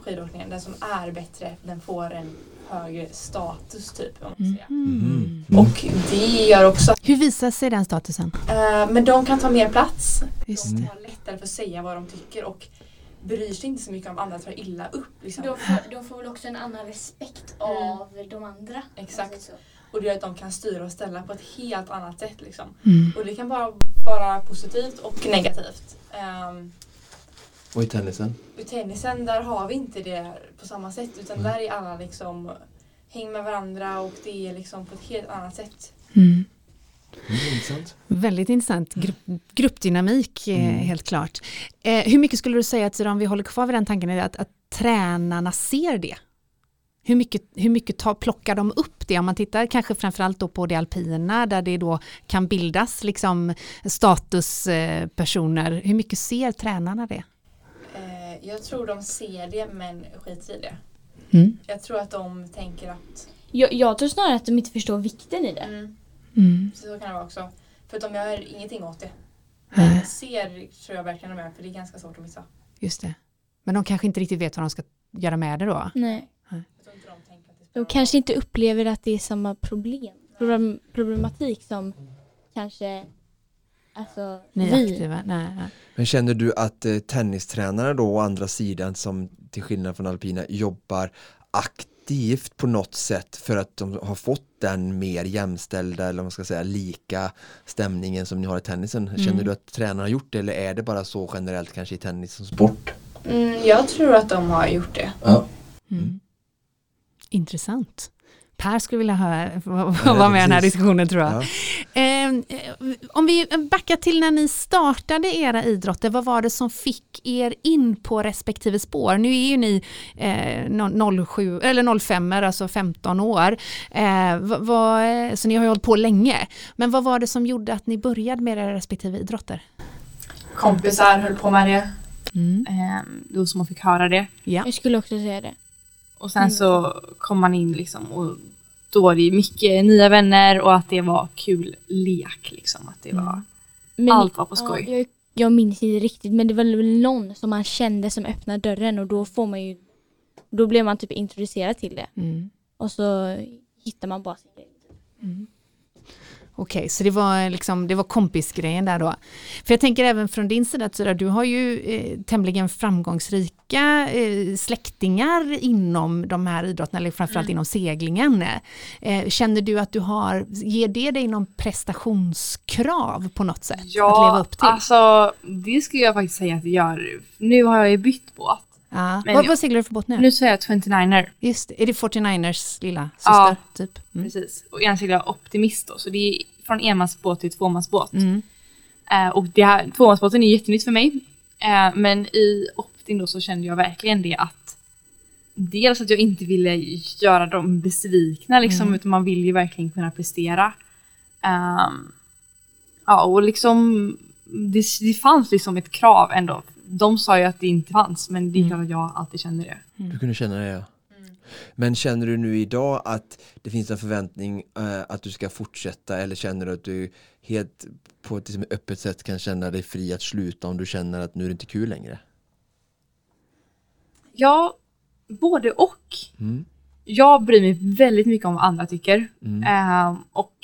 skidåkningen, den som är bättre den får en högre status typ. Om man säger.
Mm.
Och det gör också,
Hur visar sig den statusen?
eh, men de kan ta mer plats.
Just
De har lättare för att säga vad de tycker och bryr sig inte så mycket om andra tar illa upp. Liksom.
De får, de får väl också en annan respekt av de andra.
Exakt. Och det gör att de kan styra och ställa på ett helt annat sätt. Liksom.
Mm.
Och det kan bara vara positivt och negativt. Um,
Och i tennisen?
I tennisen där har vi inte det på samma sätt utan där är alla liksom häng med varandra och det är liksom på ett helt annat sätt.
Mm.
Mm, intressant.
Väldigt intressant grupp, gruppdynamik, eh,
Mm.
helt klart. Eh, hur mycket skulle du säga att om vi håller kvar vid den tanken, är det att, att tränarna ser det? Hur mycket, hur mycket tar, plockar de upp det? Om man tittar kanske framförallt då på det alpina där det då kan bildas liksom statuspersoner. Hur mycket ser tränarna det?
Eh, jag tror de ser det men skiter i det.
Mm.
Jag tror att de tänker att
Jag, jag tror snarare att de inte förstår vikten i det.
mm,
Mm.
så kan det vara också. För att de gör ingenting åt det. Men ser tror jag verkligen de gör för det är ganska svårt att missa.
Just det. Men de kanske inte riktigt vet vad de ska göra med det då?
Nej.
De
kanske inte upplever att det är samma problem, problem problematik som kanske alltså,
Ni
vi.
aktiva? Nej. nej.
Men känner du att eh, tennistränare då å andra sidan som till skillnad från alpina jobbar aktivt på något sätt för att de har fått den mer jämställda eller man ska säga lika stämningen som ni har i tennisen. Känner du att tränarna har gjort det eller är det bara så generellt kanske i tennis som sport?
Mm, jag tror att de har gjort det.
Ja.
Mm. Intressant. Per skulle vilja höra, vara med i den här diskussionen tror jag.
Ja.
Eh, om vi backar till när ni startade era idrotter, vad var det som fick er in på respektive spår? Nu är ju ni eh, no- 07, eller 05, alltså 15 år, eh, så ni har ju hållit på länge. Men vad var det som gjorde att ni började med era respektive idrotter?
Kompisar höll på med det.
Mm.
Ehm, då som man fick höra det.
Ja.
Jag skulle också säga det.
Och sen så kom man in liksom och då var det mycket nya vänner och att det var kul lek liksom. Att det var,
Men,
allt var på skoj.
Ja, jag, jag minns inte riktigt men det var väl någon som man kände som öppnade dörren och då får man ju då blev man typ introducerad till det
Mm.
och så hittar man bara sin grej.
Okej, så det var, liksom, det var kompisgrejen där då. För jag tänker även från din sida Tyra, du har ju eh, tämligen framgångsrika eh, släktingar inom de här idrotterna, eller framförallt
Mm.
inom seglingen. Eh, känner du att du har, ger det dig någon prestationskrav på något sätt? att leva upp till?
alltså det skulle jag faktiskt säga att det gör. Nu har jag ju bytt båt. Men
vad,
jag-
vad seglar du för båt nu?
Nu är jag 29er.
Just det, är det 49ers lilla syster?
Ja.
Typ? Mm.
Precis. Och ena seglar jag Optimist då, så det är från enmansbåt till tvåmansbåt.
Mm.
Eh, och det här, tvåmansbåten är jättenytt för mig. Eh, men i Optin då så kände jag verkligen det att dels att jag inte ville göra dem besvikna liksom,
Mm.
utan man vill ju verkligen kunna prestera. Ehm, ja, och liksom det, det fanns liksom ett krav ändå. De sa ju att det inte fanns, men det är
Mm.
klart att jag alltid känner det.
Du kunde känna det ja. Men känner du nu idag att det finns en förväntning eh, att du ska fortsätta eller känner du att du helt på ett liksom, öppet sätt kan känna dig fri att sluta om du känner att nu är det inte kul längre?
Ja, både och.
Mm.
Jag bryr mig väldigt mycket om vad andra tycker.
Mm.
Ehm, och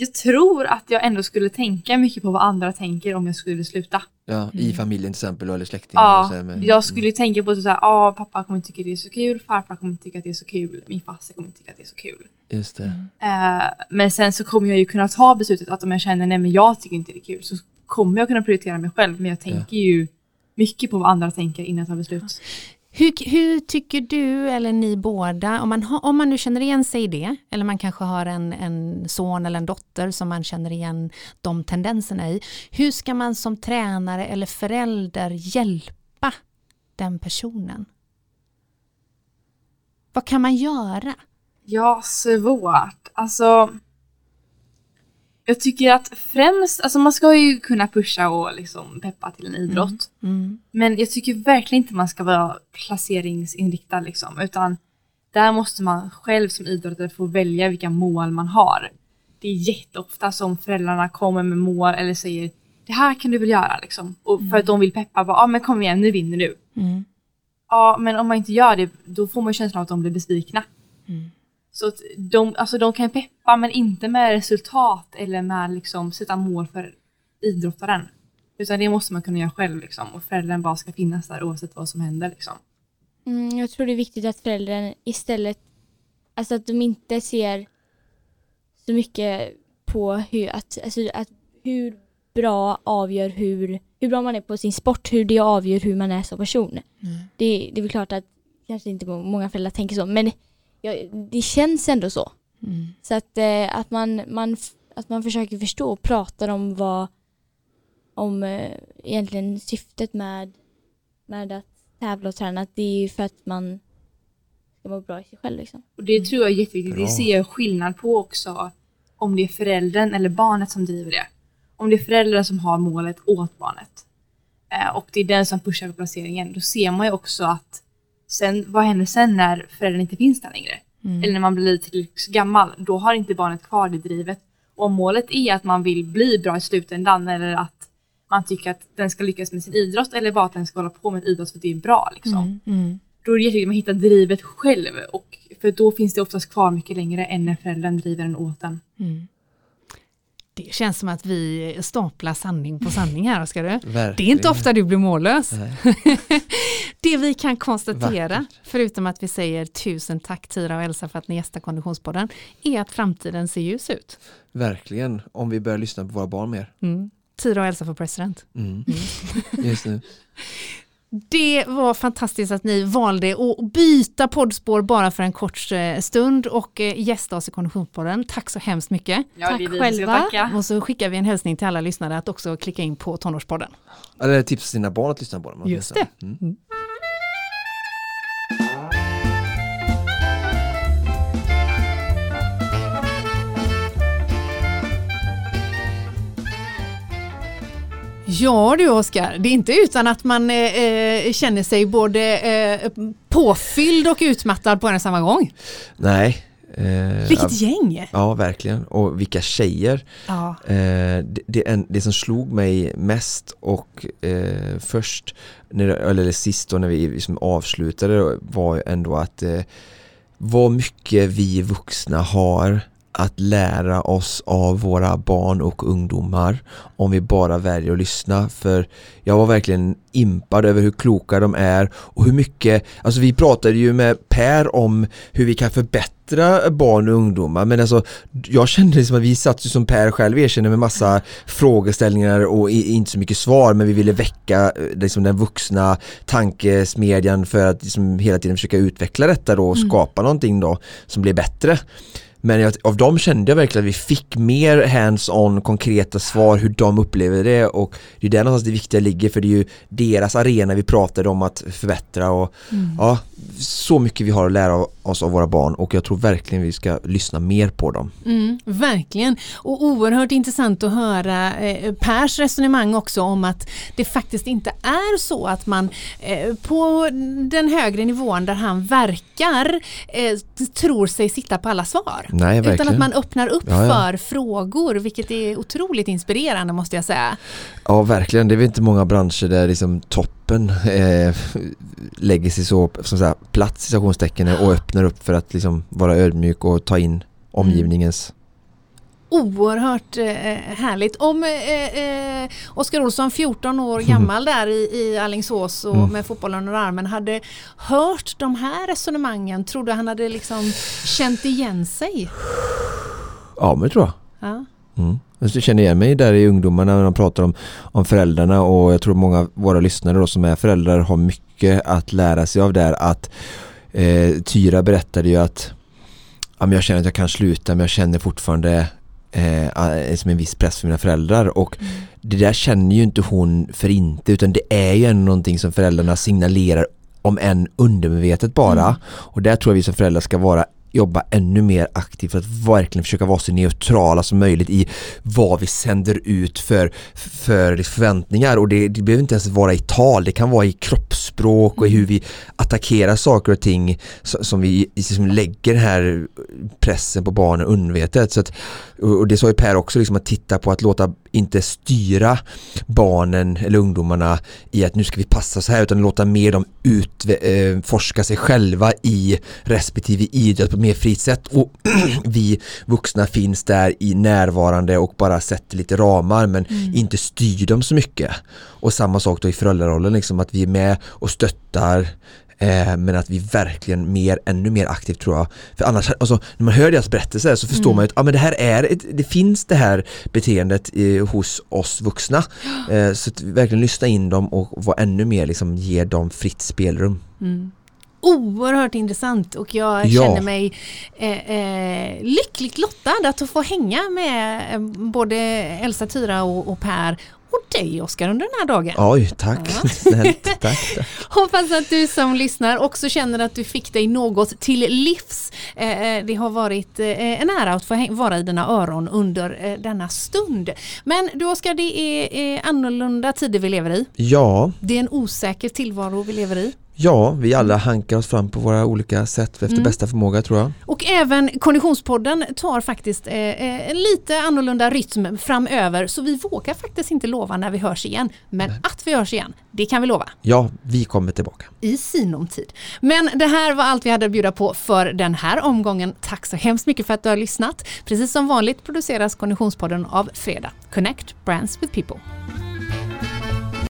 jag tror att jag ändå skulle tänka mycket på vad andra tänker om jag skulle sluta.
Ja, i familjen till exempel eller släktingar.
Ja,
så här med-
jag skulle ju tänka på så här, ja pappa kommer inte tycka det är så kul, farfar kommer inte tycka att det är så kul, min faster kommer inte tycka att det är så kul.
Just det.
Eh, men sen så kommer jag ju kunna ta beslutet att om jag känner nej men jag tycker inte det är kul så kommer jag kunna prioritera mig själv men jag tänker ju mycket på vad andra tänker innan jag tar beslut.
Hur, hur tycker du, eller ni båda, om man, ha, om man nu känner igen sig i det, eller man kanske har en, en son eller en dotter som man känner igen de tendenserna i, hur ska man som tränare eller förälder hjälpa den personen? Vad kan man göra?
Ja, svårt. Alltså jag tycker att främst, alltså man ska ju kunna pusha och liksom peppa till en idrott.
Mm.
Men jag tycker verkligen inte man ska vara placeringsinriktad liksom, utan där måste man själv som idrottare få välja vilka mål man har. Det är jätteofta som föräldrarna kommer med mål eller säger det här kan du väl göra liksom. Och för att de vill peppa, ja men kom igen nu vinner du.
Mm.
Ja men om man inte gör det då får man känslan av att de blir besvikna. Så att de, alltså de kan peppa men inte med resultat eller med liksom sätta mål för idrottaren. Utan det måste man kunna göra själv liksom. Och föräldern bara ska finnas där oavsett vad som händer liksom.
Mm, jag tror det är viktigt att föräldrarna istället, alltså att de inte ser så mycket på hur, att, alltså att hur bra avgör hur, hur bra man är på sin sport, hur det avgör hur man är som person.
Mm.
Det, det är väl klart att kanske inte många föräldrar tänker så, men ja, det känns ändå så.
Mm.
Så att, eh, att, man, man, att man försöker förstå och pratar om vad om eh, egentligen syftet med, med att tävla och träna. Att det är ju för att man ska vara bra i sig själv. Liksom.
Och det tror jag är jätteviktigt.
Bra.
Det ser jag skillnad på också. Om det är föräldern eller barnet som driver det. Om det är föräldern som har målet åt barnet. Eh, och det är den som pushar på placeringen. Då ser man ju också att sen, vad händer sen när föräldern inte finns där längre?
Mm.
Eller när man blir tillräckligt gammal. Då har inte barnet kvar det drivet. Och om målet är att man vill bli bra i slutändan eller att man tycker att den ska lyckas med sin idrott eller bara att den ska hålla på med idrott för att det är bra. Liksom
Mm. Mm.
då är det jätteviktigt att man hittar drivet själv. Och för då finns det oftast kvar mycket längre än när föräldern driver den åt en.
Mm. Det känns som att vi staplar sanning på sanning här, Oskar. du.
Verkligen.
Det är inte ofta du blir mållös. Det vi kan konstatera,
Vackert.
förutom att vi säger tusen tack Tyra och Elsa för att ni gästar Konditionspodden, är att framtiden ser ljus ut.
Verkligen, om vi börjar lyssna på våra barn mer.
Mm. Tyra och Elsa för president.
Mm. Just nu.
Det var fantastiskt att ni valde att byta poddspår bara för en kort eh, stund och eh, gästa oss i Konditionspodden. Tack så hemskt mycket.
Ja,
Tack
det
själva.
tacka.
Och så skickar vi en hälsning till alla lyssnare att också klicka in på Tonårspodden.
Eller tipsa sina barn att lyssna på dem.
Just
Mm.
Ja du Oskar, det är inte utan att man eh, eh, känner sig både eh, påfylld och utmattad på en och samma gång.
Nej. Eh,
Vilket gäng!
Ja, verkligen. Och vilka tjejer.
Ja.
Eh, det, det, en, det som slog mig mest och eh, först, när, eller sist då när vi liksom avslutade var ändå att eh, vad mycket vi vuxna har att lära oss av våra barn och ungdomar om vi bara väljer att lyssna för jag var verkligen impad över hur kloka de är och hur mycket, alltså vi pratade ju med Per om hur vi kan förbättra barn och ungdomar men alltså jag kände liksom att vi satt ju som Per själv erkänner med massa frågeställningar och inte så mycket svar men vi ville väcka eh, liksom den vuxna tankesmedjan för att liksom hela tiden försöka utveckla detta då och mm. skapa någonting då som blir bättre. Men jag, av dem kände jag verkligen att vi fick mer hands-on konkreta svar hur de upplever det och det är där någonstans det viktiga ligger för det är ju deras arena vi pratade om att förbättra och mm. ja, så mycket vi har att lära oss av våra barn och jag tror verkligen vi ska lyssna mer på dem.
Mm, verkligen och oerhört intressant att höra eh, Pers resonemang också om att det faktiskt inte är så att man eh, på den högre nivån där han verkar eh, tror sig sitta på alla svar.
Nej,
utan att man öppnar upp ja, ja. för frågor vilket är otroligt inspirerande måste jag säga.
Ja verkligen, det är väl inte många branscher där liksom toppen eh, lägger sig så som säga, platt citationstecken och öppnar upp för att liksom vara ödmjuk och ta in omgivningens
oerhört eh, härligt. Om eh, eh, Oskar Olsson, 14 år gammal där i, i Allingsås och mm. med fotbollen under armen, hade hört de här resonemangen, tror du han hade liksom känt igen sig?
Ja, men det tror jag. Ja. Mm. Jag känner igen mig där i ungdomarna när de pratar om, om föräldrarna och jag tror många av våra lyssnare då som är föräldrar har mycket att lära sig av där att eh, Tyra berättade ju att ja, jag känner att jag kan sluta men jag känner fortfarande eh, som en viss press för mina föräldrar och mm. det där känner ju inte hon för inte utan det är ju ändå någonting som föräldrarna signalerar om än undermedvetet bara mm. och där tror jag vi som föräldrar ska vara jobba ännu mer aktivt för att verkligen försöka vara så neutrala som möjligt i vad vi sänder ut för, för liksom förväntningar och det, det behöver inte ens vara i tal, det kan vara i kroppsspråk och i hur vi attackerar saker och ting som vi liksom lägger den här pressen på barnen undervetet. Så att, och det sa ju Per också, liksom att titta på att låta inte styra barnen eller ungdomarna i att nu ska vi passa så här utan låta mer dem utforska eh, sig själva i respektive idrott mer fritt sätt och vi vuxna finns där i närvarande och bara sätter lite ramar men mm. inte styr dem så mycket. Och samma sak då i föräldrarollen, liksom att vi är med och stöttar Eh, men att vi verkligen mer, ännu mer aktivt tror jag. För annars, alltså, när man hör deras berättelser så förstår mm. man att ah, men det här är, ett, det finns det här beteendet eh, hos oss vuxna. Eh, så verkligen lyssna in dem och vara ännu mer, liksom, ge dem fritt spelrum.
Mm oerhört intressant och jag ja. känner mig eh, eh, lyckligt lottad att få hänga med eh, både Elsa, Tyra och, och Per och dig Oskar under den här dagen.
Oj, tack. Ja. Snällt, tack.
Hoppas att du som lyssnar också känner att du fick dig något till livs. Eh, eh, det har varit en ära att få vara i dina öron under denna stund. Men du Oskar, det är annorlunda tider vi lever i.
Ja.
Det är en osäker tillvaro vi lever i.
Ja, vi alla hankar oss fram på våra olika sätt efter mm. bästa förmåga tror jag.
Och även Konditionspodden tar faktiskt eh, en lite annorlunda rytm framöver så vi vågar faktiskt inte lova när vi hörs igen. Men Nej. att vi hörs igen, det kan vi lova.
Ja, vi kommer tillbaka.
I sinom tid. Men det här var allt vi hade att bjuda på för den här omgången. Tack så hemskt mycket för att du har lyssnat. Precis som vanligt produceras Konditionspodden av Fredag. Connect Brands with People.